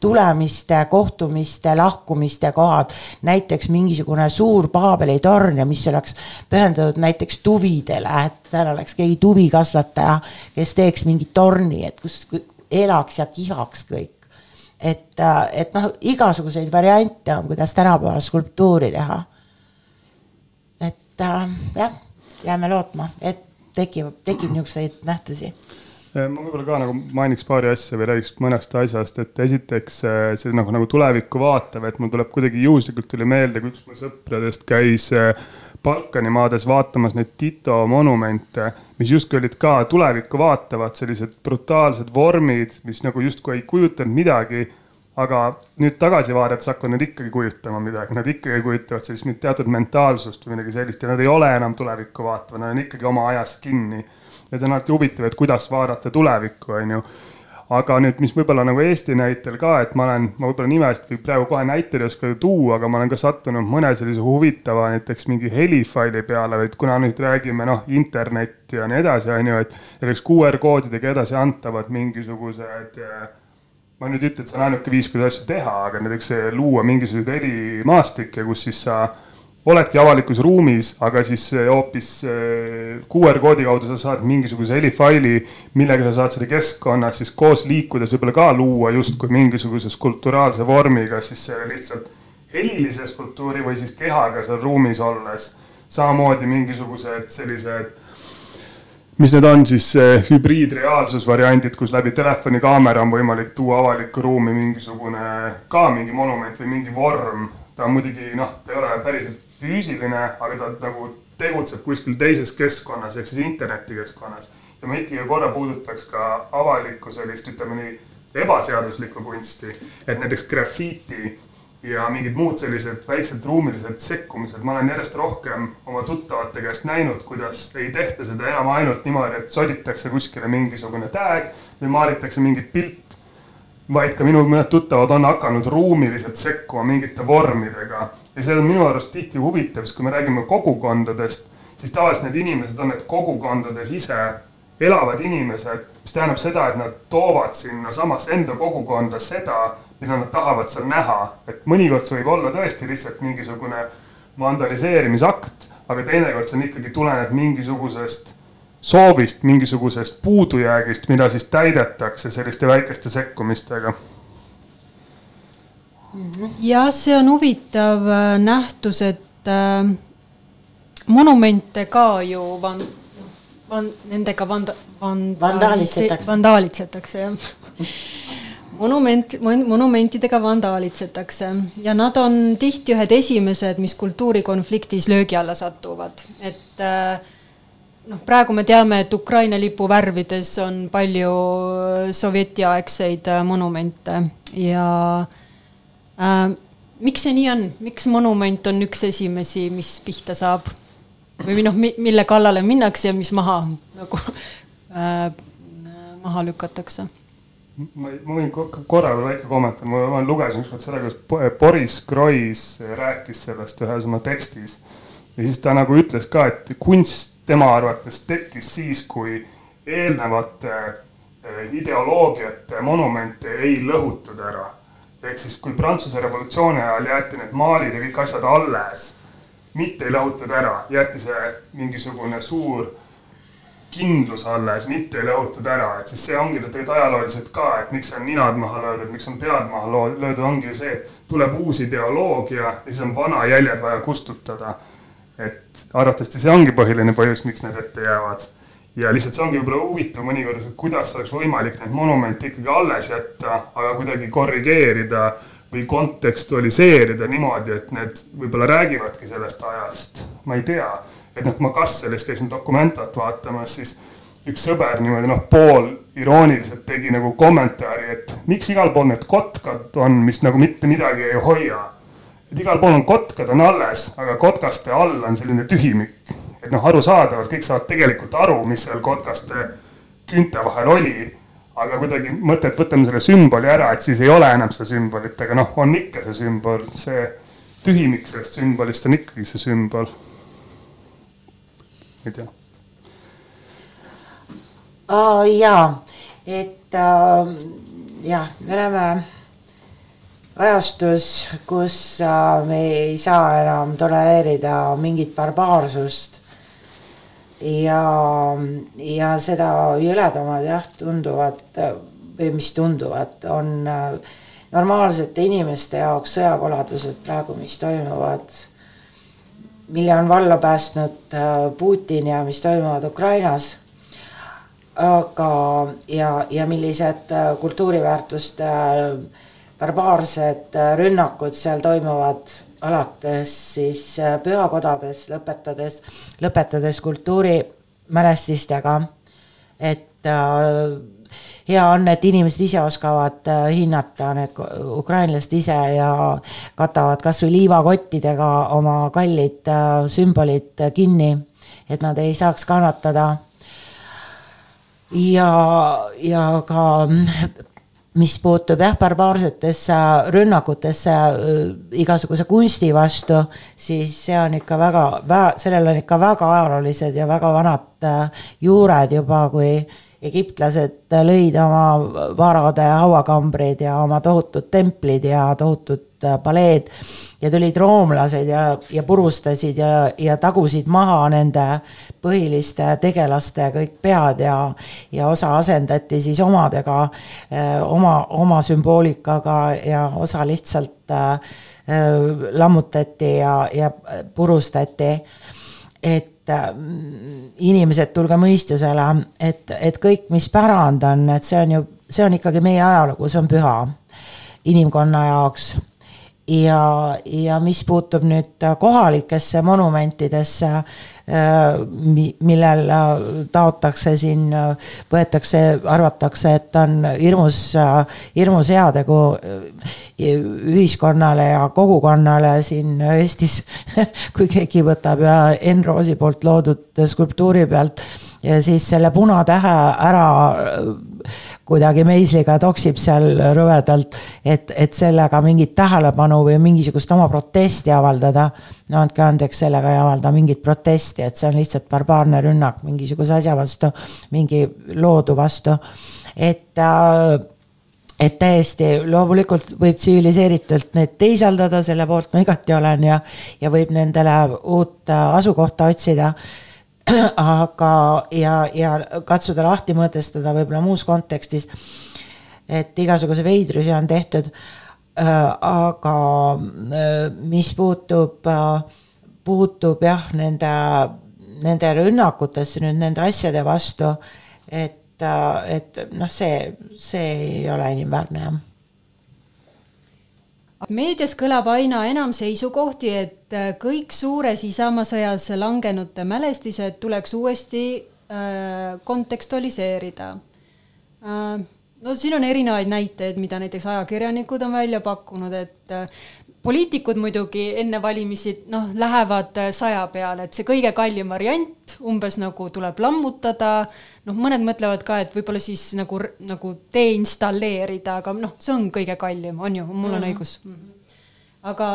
tulemiste, kohtumiste, lahkumiste kohad, näiteks mingisugune suur Paabeli torn ja mis oleks pühendatud näiteks tuvidele, et seal oleks keegi tuvikasvataja, kes teeks mingi torni, et kus elaks ja kihaks kõik. et, äh, et noh, igasuguseid variante on, kuidas tänapäeval skulptuuri teha. et jah jääme lootma, et tekib, tekib niisuguseid nähtusi. Ma võib-olla ka nagu mainiks paari asja või räägiks mõnest asjast, et esiteks äh, see nagu, nagu tulevikku vaatav, et mul tuleb kuidagi juhuslikult tuli meelde, kui üks mu sõpradest käis äh, Balkani maades vaatamas neid Tito monumente, mis justkui olid ka tulevikku vaatavad, sellised brutaalsed vormid, mis nagu justkui ei kujutanud midagi aga nüüd tagasi vaadates hakkan nad ikkagi kujutama midagi, nad ikkagi kujutavad sellist teatud mentaalsust või midagi sellist ja nad ei ole enam tulevikku vaatavad, nad on ikkagi oma ajas kinni. ja see on alati huvitav, et kuidas vaadata tulevikku, on ju. aga nüüd, mis võib-olla nagu Eesti näitel ka, et ma olen, ma võib-olla nimest või praegu kohe näiteid ei oska tuua, aga ma olen ka sattunud mõne sellise huvitava näiteks mingi helifaili peale, et kuna nüüd räägime noh, internet ja nii edasi, on ju, et näiteks QR koodidega edasi antavad mingisugused äh, ma nüüd ei ütle, et see on ainuke viis, kuidas asju teha, aga näiteks luua mingisuguseid helimaastikke, kus siis sa oledki avalikus ruumis, aga siis hoopis eh, QR koodi kaudu sa saad mingisuguse helifaili, millega sa saad seda keskkonnas siis koos liikudes võib-olla ka luua justkui mingisuguse skulpturaalse vormiga, siis lihtsalt helilise skulptuuri või siis kehaga seal ruumis olles. samamoodi mingisugused sellised mis need on siis hübriidreaalsusvariandid, kus läbi telefonikaamera on võimalik tuua avalikku ruumi mingisugune ka mingi monument või mingi vorm ta on muidugi noh, ta ei ole päriselt füüsiline, aga ta nagu tegutseb kuskil teises keskkonnas ehk siis internetikeskkonnas. ja ma ikkagi korra puudutaks ka avalikku sellist, ütleme nii, ebaseaduslikku kunsti, et näiteks grafiiti ja mingid muud sellised väiksed ruumilised sekkumised, ma olen järjest rohkem oma tuttavate käest näinud, kuidas ei tehta seda enam ainult niimoodi, et soditakse kuskile mingisugune tag või maalitakse mingit pilti vaid ka minu mõned tuttavad on hakanud ruumiliselt sekkuma mingite vormidega. Ja see on minu arust tihti huvitav, sest kui me räägime kogukondadest, siis tavaliselt need inimesed on need kogukondades ise elavad inimesed, mis tähendab seda, et nad toovad sinna samasse enda kogukonda seda, mida nad tahavad seal näha. et mõnikord see võib olla tõesti lihtsalt mingisugune vandaliseerimisakt, aga teinekord see on ikkagi tuleneb mingisugusest soovist, mingisugusest puudujäägist, mida siis täidetakse selliste väikeste sekkumistega. jah, see on huvitav äh, nähtus, et äh, monumente ka ju van-, van-, nendega vanda-, vand-. vandaalitsetakse. vandaalitsetakse, jah monument, monumentidega vandaalitsetakse ja nad on tihti ühed esimesed, mis kultuurikonfliktis löögi alla satuvad, et äh, noh, praegu me teame, et Ukraina lipu värvides on palju sovjetiaegseid äh, monumente ja äh, miks see nii on, miks monument on üks esimesi, mis pihta saab? või noh, mille kallale minnakse ja mis maha nagu äh, maha lükatakse? Ma, ma võin korra veel väike kommentaar, ma lugesin ükskord seda, kuidas Boris Groys rääkis sellest ühes oma tekstis ja siis ta nagu ütles ka, et kunst tema arvates tekkis siis, kui eelnevate eh, ideoloogiate monumente ei lõhutud ära. ehk siis, kui Prantsuse revolutsiooni ajal jäeti need maalid ja kõik asjad alles, mitte ei lõhutud ära, jäeti see mingisugune suur kindlus alles, mitte ei lõhutud ära, et siis see ongi tegelikult ajalooliselt ka, et miks on ninad maha löödud, miks on pead maha löödud, ongi ju see, et tuleb uus ideoloogia ja siis on vana jäljed vaja kustutada et arvatavasti see ongi põhiline põhjus, miks need ette jäävad. ja lihtsalt see ongi võib-olla huvitav mõnikord, et kuidas oleks võimalik neid monumente ikkagi alles jätta, aga kuidagi korrigeerida või kontekstualiseerida niimoodi, et need võib-olla räägivadki sellest ajast. ma ei tea, et noh, kui ma Kasselis käisin Documentat vaatamas, siis üks sõber niimoodi noh, pool irooniliselt tegi nagu kommentaari, et miks igal pool need kotkad on, mis nagu mitte midagi ei hoia et igal pool on kotkad on alles, aga kotkaste all on selline tühimik. et noh, arusaadavalt kõik saavad tegelikult aru, mis seal kotkaste küünte vahel oli. aga kuidagi mõte, et võtame selle sümboli ära, et siis ei ole enam seda sümbolit, aga noh, on ikka see sümbol, see tühimik sellest sümbolist on ikkagi see sümbol. Ei tea. jaa, et äh, jah, me oleme ajastus, kus äh, me ei saa enam tolereerida mingit barbaarsust. ja, ja seda jõledamad jah, tunduvad või mis tunduvad, on äh, normaalsete inimeste jaoks sõjakoladused praegu, mis toimuvad, mille on valla päästnud äh, Putin ja mis toimuvad Ukrainas aga, ja, ja millised kultuuriväärtuste äh, barbaarsed äh, rünnakud seal toimuvad alates siis äh, pühakodades, lõpetades, lõpetades kultuurimälestistega. et äh, hea on, et inimesed ise oskavad äh, hinnata, need ukrainlased ise ja katavad kasvõi liivakottidega oma kallid äh, sümbolid kinni, et nad ei saaks kannatada. Ja, ja ka mis puutub jah, barbaarsetesse rünnakutesse äh, igasuguse kunsti vastu, siis see on ikka väga, sellel on ikka väga ajaloolised ja väga vanad juured juba, kui egiptlased lõid oma varade hauakambrid ja oma tohutud templid ja tohutud äh, paleed ja tulid roomlased ja, ja purustasid ja, ja tagusid maha nende põhiliste tegelaste kõik pead ja, ja osa asendati siis omadega, äh, oma, oma sümboolikaga ja osa lihtsalt äh, lammutati ja, ja purustati. et inimesed, tulge mõistusele, et, et kõik, mis pärand on, et see on ju, see on ikkagi meie ajalugu, see on püha inimkonna jaoks. ja, ja mis puutub nüüd kohalikesse monumentidesse, millel taotakse siin, võetakse, arvatakse, et on hirmus, hirmus heategu ühiskonnale ja kogukonnale siin Eestis kui keegi võtab ja Enn Roosi poolt loodud skulptuuri pealt ja siis selle punatähe ära kuidagi meisliga toksib seal rõvedalt, et, et sellega mingit tähelepanu või mingisugust oma protesti avaldada. no andke andeks, sellega ei avalda mingit protesti, et see on lihtsalt barbaarne rünnak mingisuguse asja vastu, mingi loodu vastu, et äh, et täiesti loomulikult võib tsiviliseeritult neid teisaldada, selle poolt ma igati olen ja, ja võib nendele uut asukohta otsida aga, ja, ja katsuda lahti mõtestada võib-olla muus kontekstis. et igasuguse veidrusi on tehtud. Äh, aga äh, mis puutub, äh, puutub jah, nende, nende rünnakutesse nüüd nende asjade vastu, et, et noh, see, see ei ole inimväärne jah meedias kõlab aina enam seisukohti, et äh, kõik suures Isamaa sõjas langenute mälestised tuleks uuesti äh, kontekstualiseerida äh,. no siin on erinevaid näiteid, mida näiteks ajakirjanikud on välja pakkunud, et äh, poliitikud muidugi enne valimisi noh, lähevad äh, saja peale, et see kõige kallim variant umbes nagu tuleb lammutada noh, mõned mõtlevad ka, et võib-olla siis nagu, nagu deinstalleerida, aga noh, see on kõige kallim, on ju, mul on mm -hmm. õigus. -hmm. aga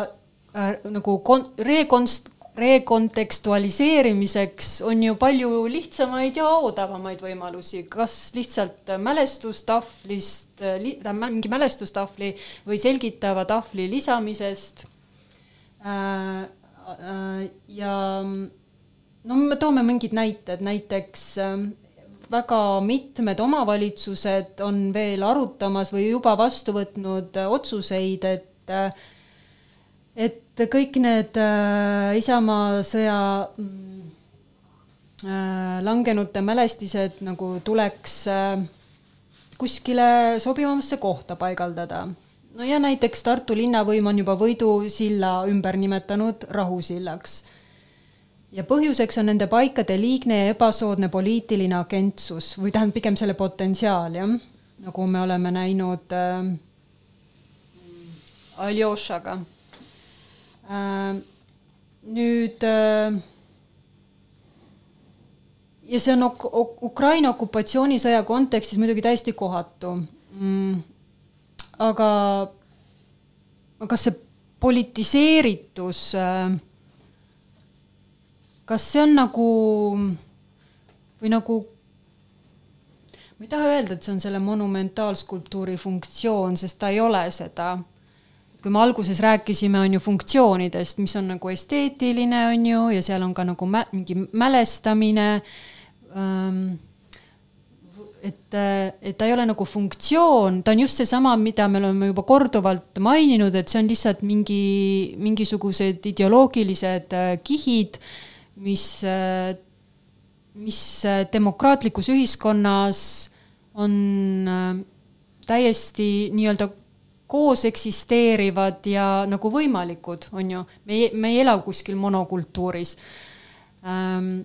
äh, nagu kon-, rekonst-, rekontekstualiseerimiseks on ju palju lihtsamaid ja odavamaid võimalusi, kas lihtsalt mälestustahvlist li,, mingi mälestustahvli või selgitava tahvli lisamisest äh,. Äh, ja no me toome mingid näited, näiteks äh, väga mitmed omavalitsused on veel arutamas või juba vastu võtnud otsuseid, et et kõik need äh, Isamaa sõja äh, langenute mälestised nagu tuleks äh, kuskile sobivamasse kohta paigaldada. no ja näiteks Tartu linnavõim on juba Võidu silla ümber nimetanud rahusillaks ja põhjuseks on nende paikade liigne ja ebasoodne poliitiline agentsus või tähendab pigem selle potentsiaal, jah, nagu me oleme näinud äh, Aljošaga. Nüüd äh, ja see on ok ok Ukraina okupatsioonisõja kontekstis muidugi täiesti kohatu mm,. aga, aga see politiseeritus äh, kas see on nagu või nagu, ma ei taha öelda, et see on selle monumentaalskulptuuri funktsioon, sest ta ei ole seda. Kui me alguses rääkisime, on ju funktsioonidest, mis on nagu esteetiline, on ju, ja seal on ka nagu mä, mingi mälestamine ähm, et, et ta ei ole nagu funktsioon, ta on just seesama, mida me oleme juba korduvalt maininud, et see on lihtsalt mingi, mingisugused ideoloogilised äh, kihid mis, mis demokraatlikus ühiskonnas on äh, täiesti nii-öelda koos eksisteerivad ja nagu võimalikud, on ju. me ei, me ei ela kuskil monokultuuris. Ähm,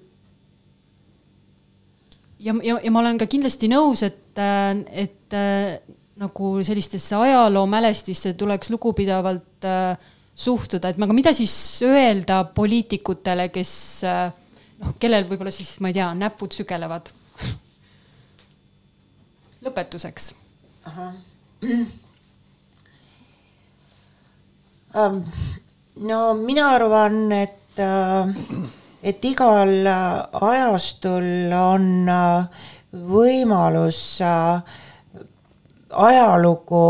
ja, ja, ja ma olen ka kindlasti nõus, et, äh, et äh, nagu sellistesse ajaloomälestisse tuleks lugupidavalt äh, suhtuda, et aga mida siis öelda poliitikutele, kes noh, kellel võib-olla siis, ma ei tea, näpud sügelevad? lõpetuseks. Ähm, no mina arvan, et, äh, et igal ajastul on äh, võimalus äh, ajalugu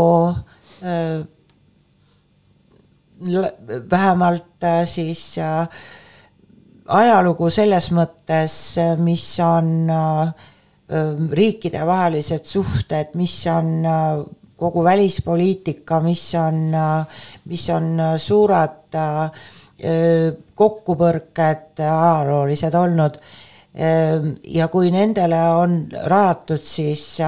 vähemalt äh, siis äh, ajalugu selles mõttes, äh, mis on riikidevahelised suhted, mis on kogu välispoliitika, mis on, mis on suured kokkupõrked ajaloolised olnud. ja kui nendele on rajatud siis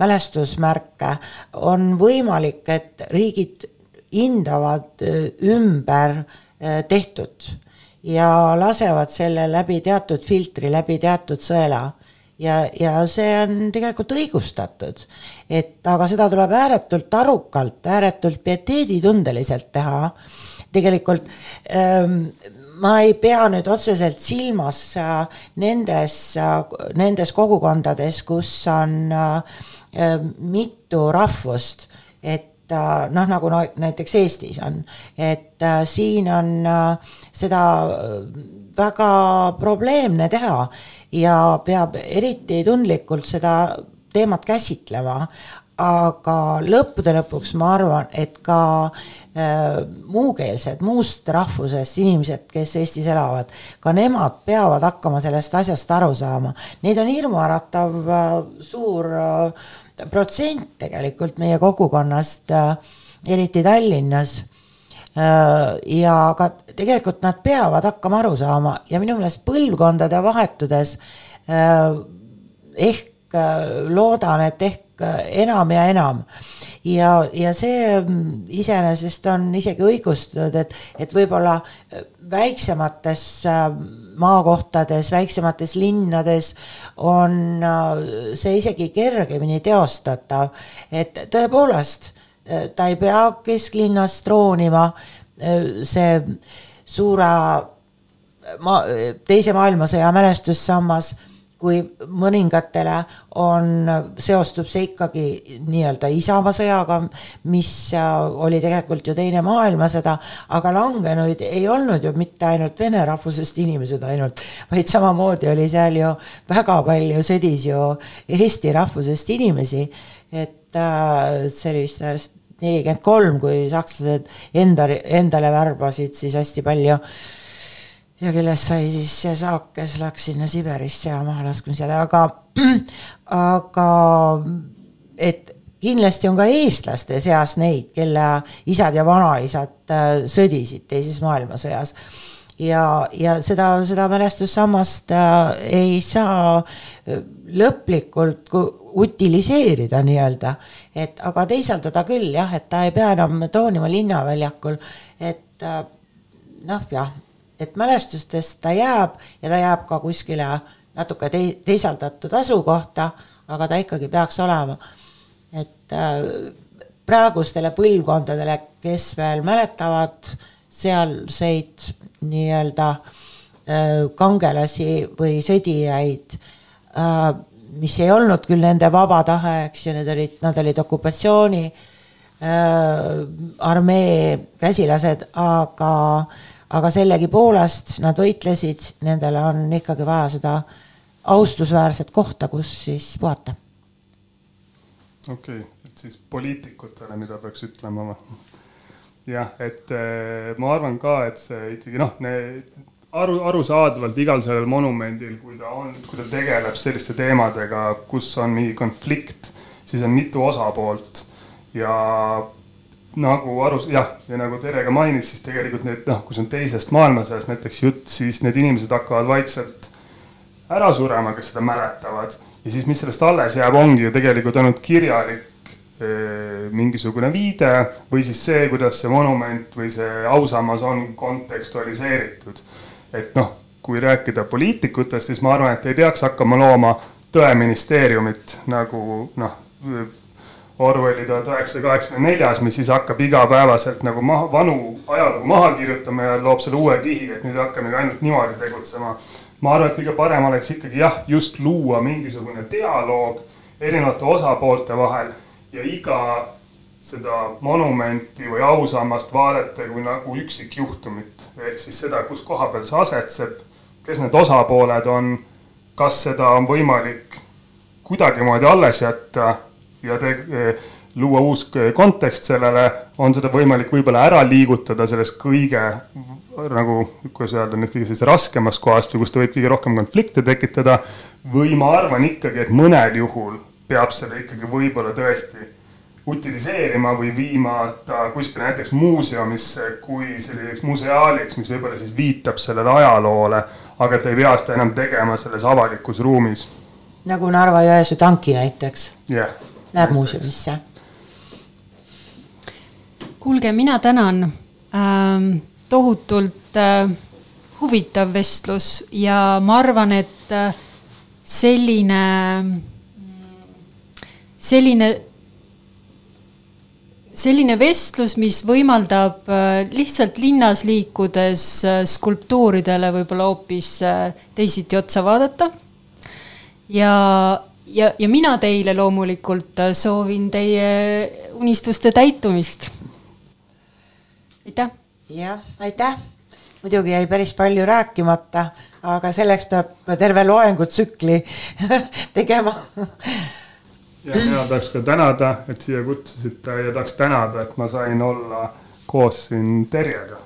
mälestusmärke, on võimalik, et riigid hindavad ümber tehtud ja lasevad selle läbi teatud filtri, läbi teatud sõela ja, ja see on tegelikult õigustatud. et aga seda tuleb ääretult arukalt, ääretult pieteeditundeliselt teha. tegelikult ähm, ma ei pea nüüd otseselt silmas nendes nendes kogukondades, kus on äh, mitu rahvust, et äh, noh, nagu no, näiteks Eestis on, et äh, siin on äh, seda väga probleemne teha ja peab eriti tundlikult seda teemat käsitlema, aga lõppude lõpuks ma arvan, et ka äh, muukeelsed, muust rahvusest inimesed, kes Eestis elavad, ka nemad peavad hakkama sellest asjast aru saama. Neid on hirmuäratav äh, suur äh, protsent tegelikult meie kogukonnast äh,, eriti Tallinnas äh, ja ka tegelikult nad peavad hakkama aru saama ja minu meelest põlvkondade vahetudes äh, ehk äh, loodan, et ehk enam ja enam. ja, ja see mm, iseenesest on isegi õigustatud, et, et võib-olla väiksemates maakohtades, väiksemates linnades on see isegi kergemini teostatav, et tõepoolest ta ei pea kesklinnas troonima, see suure ma-, teise maailmasõja mälestussammas kui mõningatele on, seostub see ikkagi nii-öelda Isamaa sõjaga, mis oli tegelikult ju Teine maailmasõda, aga langenuid ei olnud ju mitte ainult vene rahvusest inimesed ainult, vaid samamoodi oli seal ju väga palju sõdis ju eesti rahvusest inimesi, et äh, see oli vist nelikümmend kolm, kui sakslased enda, endale värbasid siis hästi palju äh, ja kellest sai siis see saak, kes läks sinna Siberisse ja mahalaskmisele, aga, aga et kindlasti on ka eestlaste seas neid, kelle isad ja vanaisad äh, sõdisid teises maailmasõjas. ja, ja seda, seda mälestussammast äh, ei saa äh, lõplikult utiliseerida nii-öelda, et aga teisaldada küll jah, et ta ei pea enam troonima linnaväljakul, et noh, jah et mälestustest ta jääb ja ta jääb ka kuskile natuke tei-, teisaldatud asukohta, aga ta ikkagi peaks olema. et äh, praegustele põlvkondadele, kes veel mäletavad sealseid nii-öelda äh, kangelasi või sõdijaid äh,, mis ei olnud küll nende vaba tahe, eks ju, need olid, nad olid okupatsiooni armee käsilased, aga äh, aga sellegipoolest nad võitlesid, nendele on ikkagi vaja seda austusväärset kohta, kus siis puhata. okei okay,, et siis poliitikutele, mida peaks ütlema või? jah, et eh, ma arvan ka, et see ikkagi noh, aru, arusaadavalt igal sellel monumendil, kui ta on, kui ta tegeleb selliste teemadega, kus on mingi konflikt, siis on mitu osapoolt ja nagu aru, jah, ja nagu Tere ka mainis, siis tegelikult need noh, kui see on teisest maailmasõjast näiteks jutt, siis need inimesed hakkavad vaikselt ära surema, kes seda mäletavad. ja siis, mis sellest alles jääb, ongi ju tegelikult ainult kirjalik eh, mingisugune viide või siis see, kuidas see monument või see ausammas on kontekstualiseeritud. et noh, kui rääkida poliitikutest, siis ma arvan, et ei peaks hakkama looma tõeministeeriumit nagu noh Orwelli tuhat üheksasada kaheksakümmend neljas, mis siis hakkab igapäevaselt nagu maha, vanu ajalugu maha kirjutama ja loob selle uue kihi, et nüüd hakkamegi ainult niimoodi tegutsema. ma arvan, et kõige parem oleks ikkagi jah, just luua mingisugune dialoog erinevate osapoolte vahel ja iga seda monumenti või ausammast vaadata kui nagu üksikjuhtumit. ehk siis seda, kus koha peal see asetseb, kes need osapooled on, kas seda on võimalik kuidagimoodi alles jätta ja te, eh, luua uus kontekst sellele, on seda võimalik võib-olla ära liigutada sellest kõige nagu, kuidas öelda nüüd kõige sellist raskemast kohast või kus ta võib kõige rohkem konflikte tekitada. või ma arvan ikkagi, et mõnel juhul peab selle ikkagi võib-olla tõesti utiliseerima või viima ta kuskile näiteks muuseumisse kui selliseks museaaliks, mis võib-olla siis viitab sellele ajaloole, aga ta ei pea seda enam tegema selles avalikus ruumis. nagu Narva-Jõesuu tanki näiteks. jah yeah Läheb muuseumisse. kuulge, mina tänan ähm,. tohutult äh, huvitav vestlus ja ma arvan, et äh, selline, selline selline vestlus, mis võimaldab äh, lihtsalt linnas liikudes äh, skulptuuridele võib-olla hoopis äh, teisiti otsa vaadata. ja, ja, ja mina teile loomulikult soovin teie unistuste täitumist. aitäh. jah, aitäh. muidugi jäi päris palju rääkimata, aga selleks peab terve loengutsükli tegema ja mina tahaks ka tänada, et siia kutsusite ja tahaks tänada, et ma sain olla koos siin Terjega.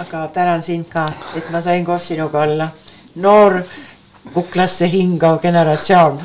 aga tänan sind ka, et ma sain koos sinuga olla. noor kuklasse hingav generatsioon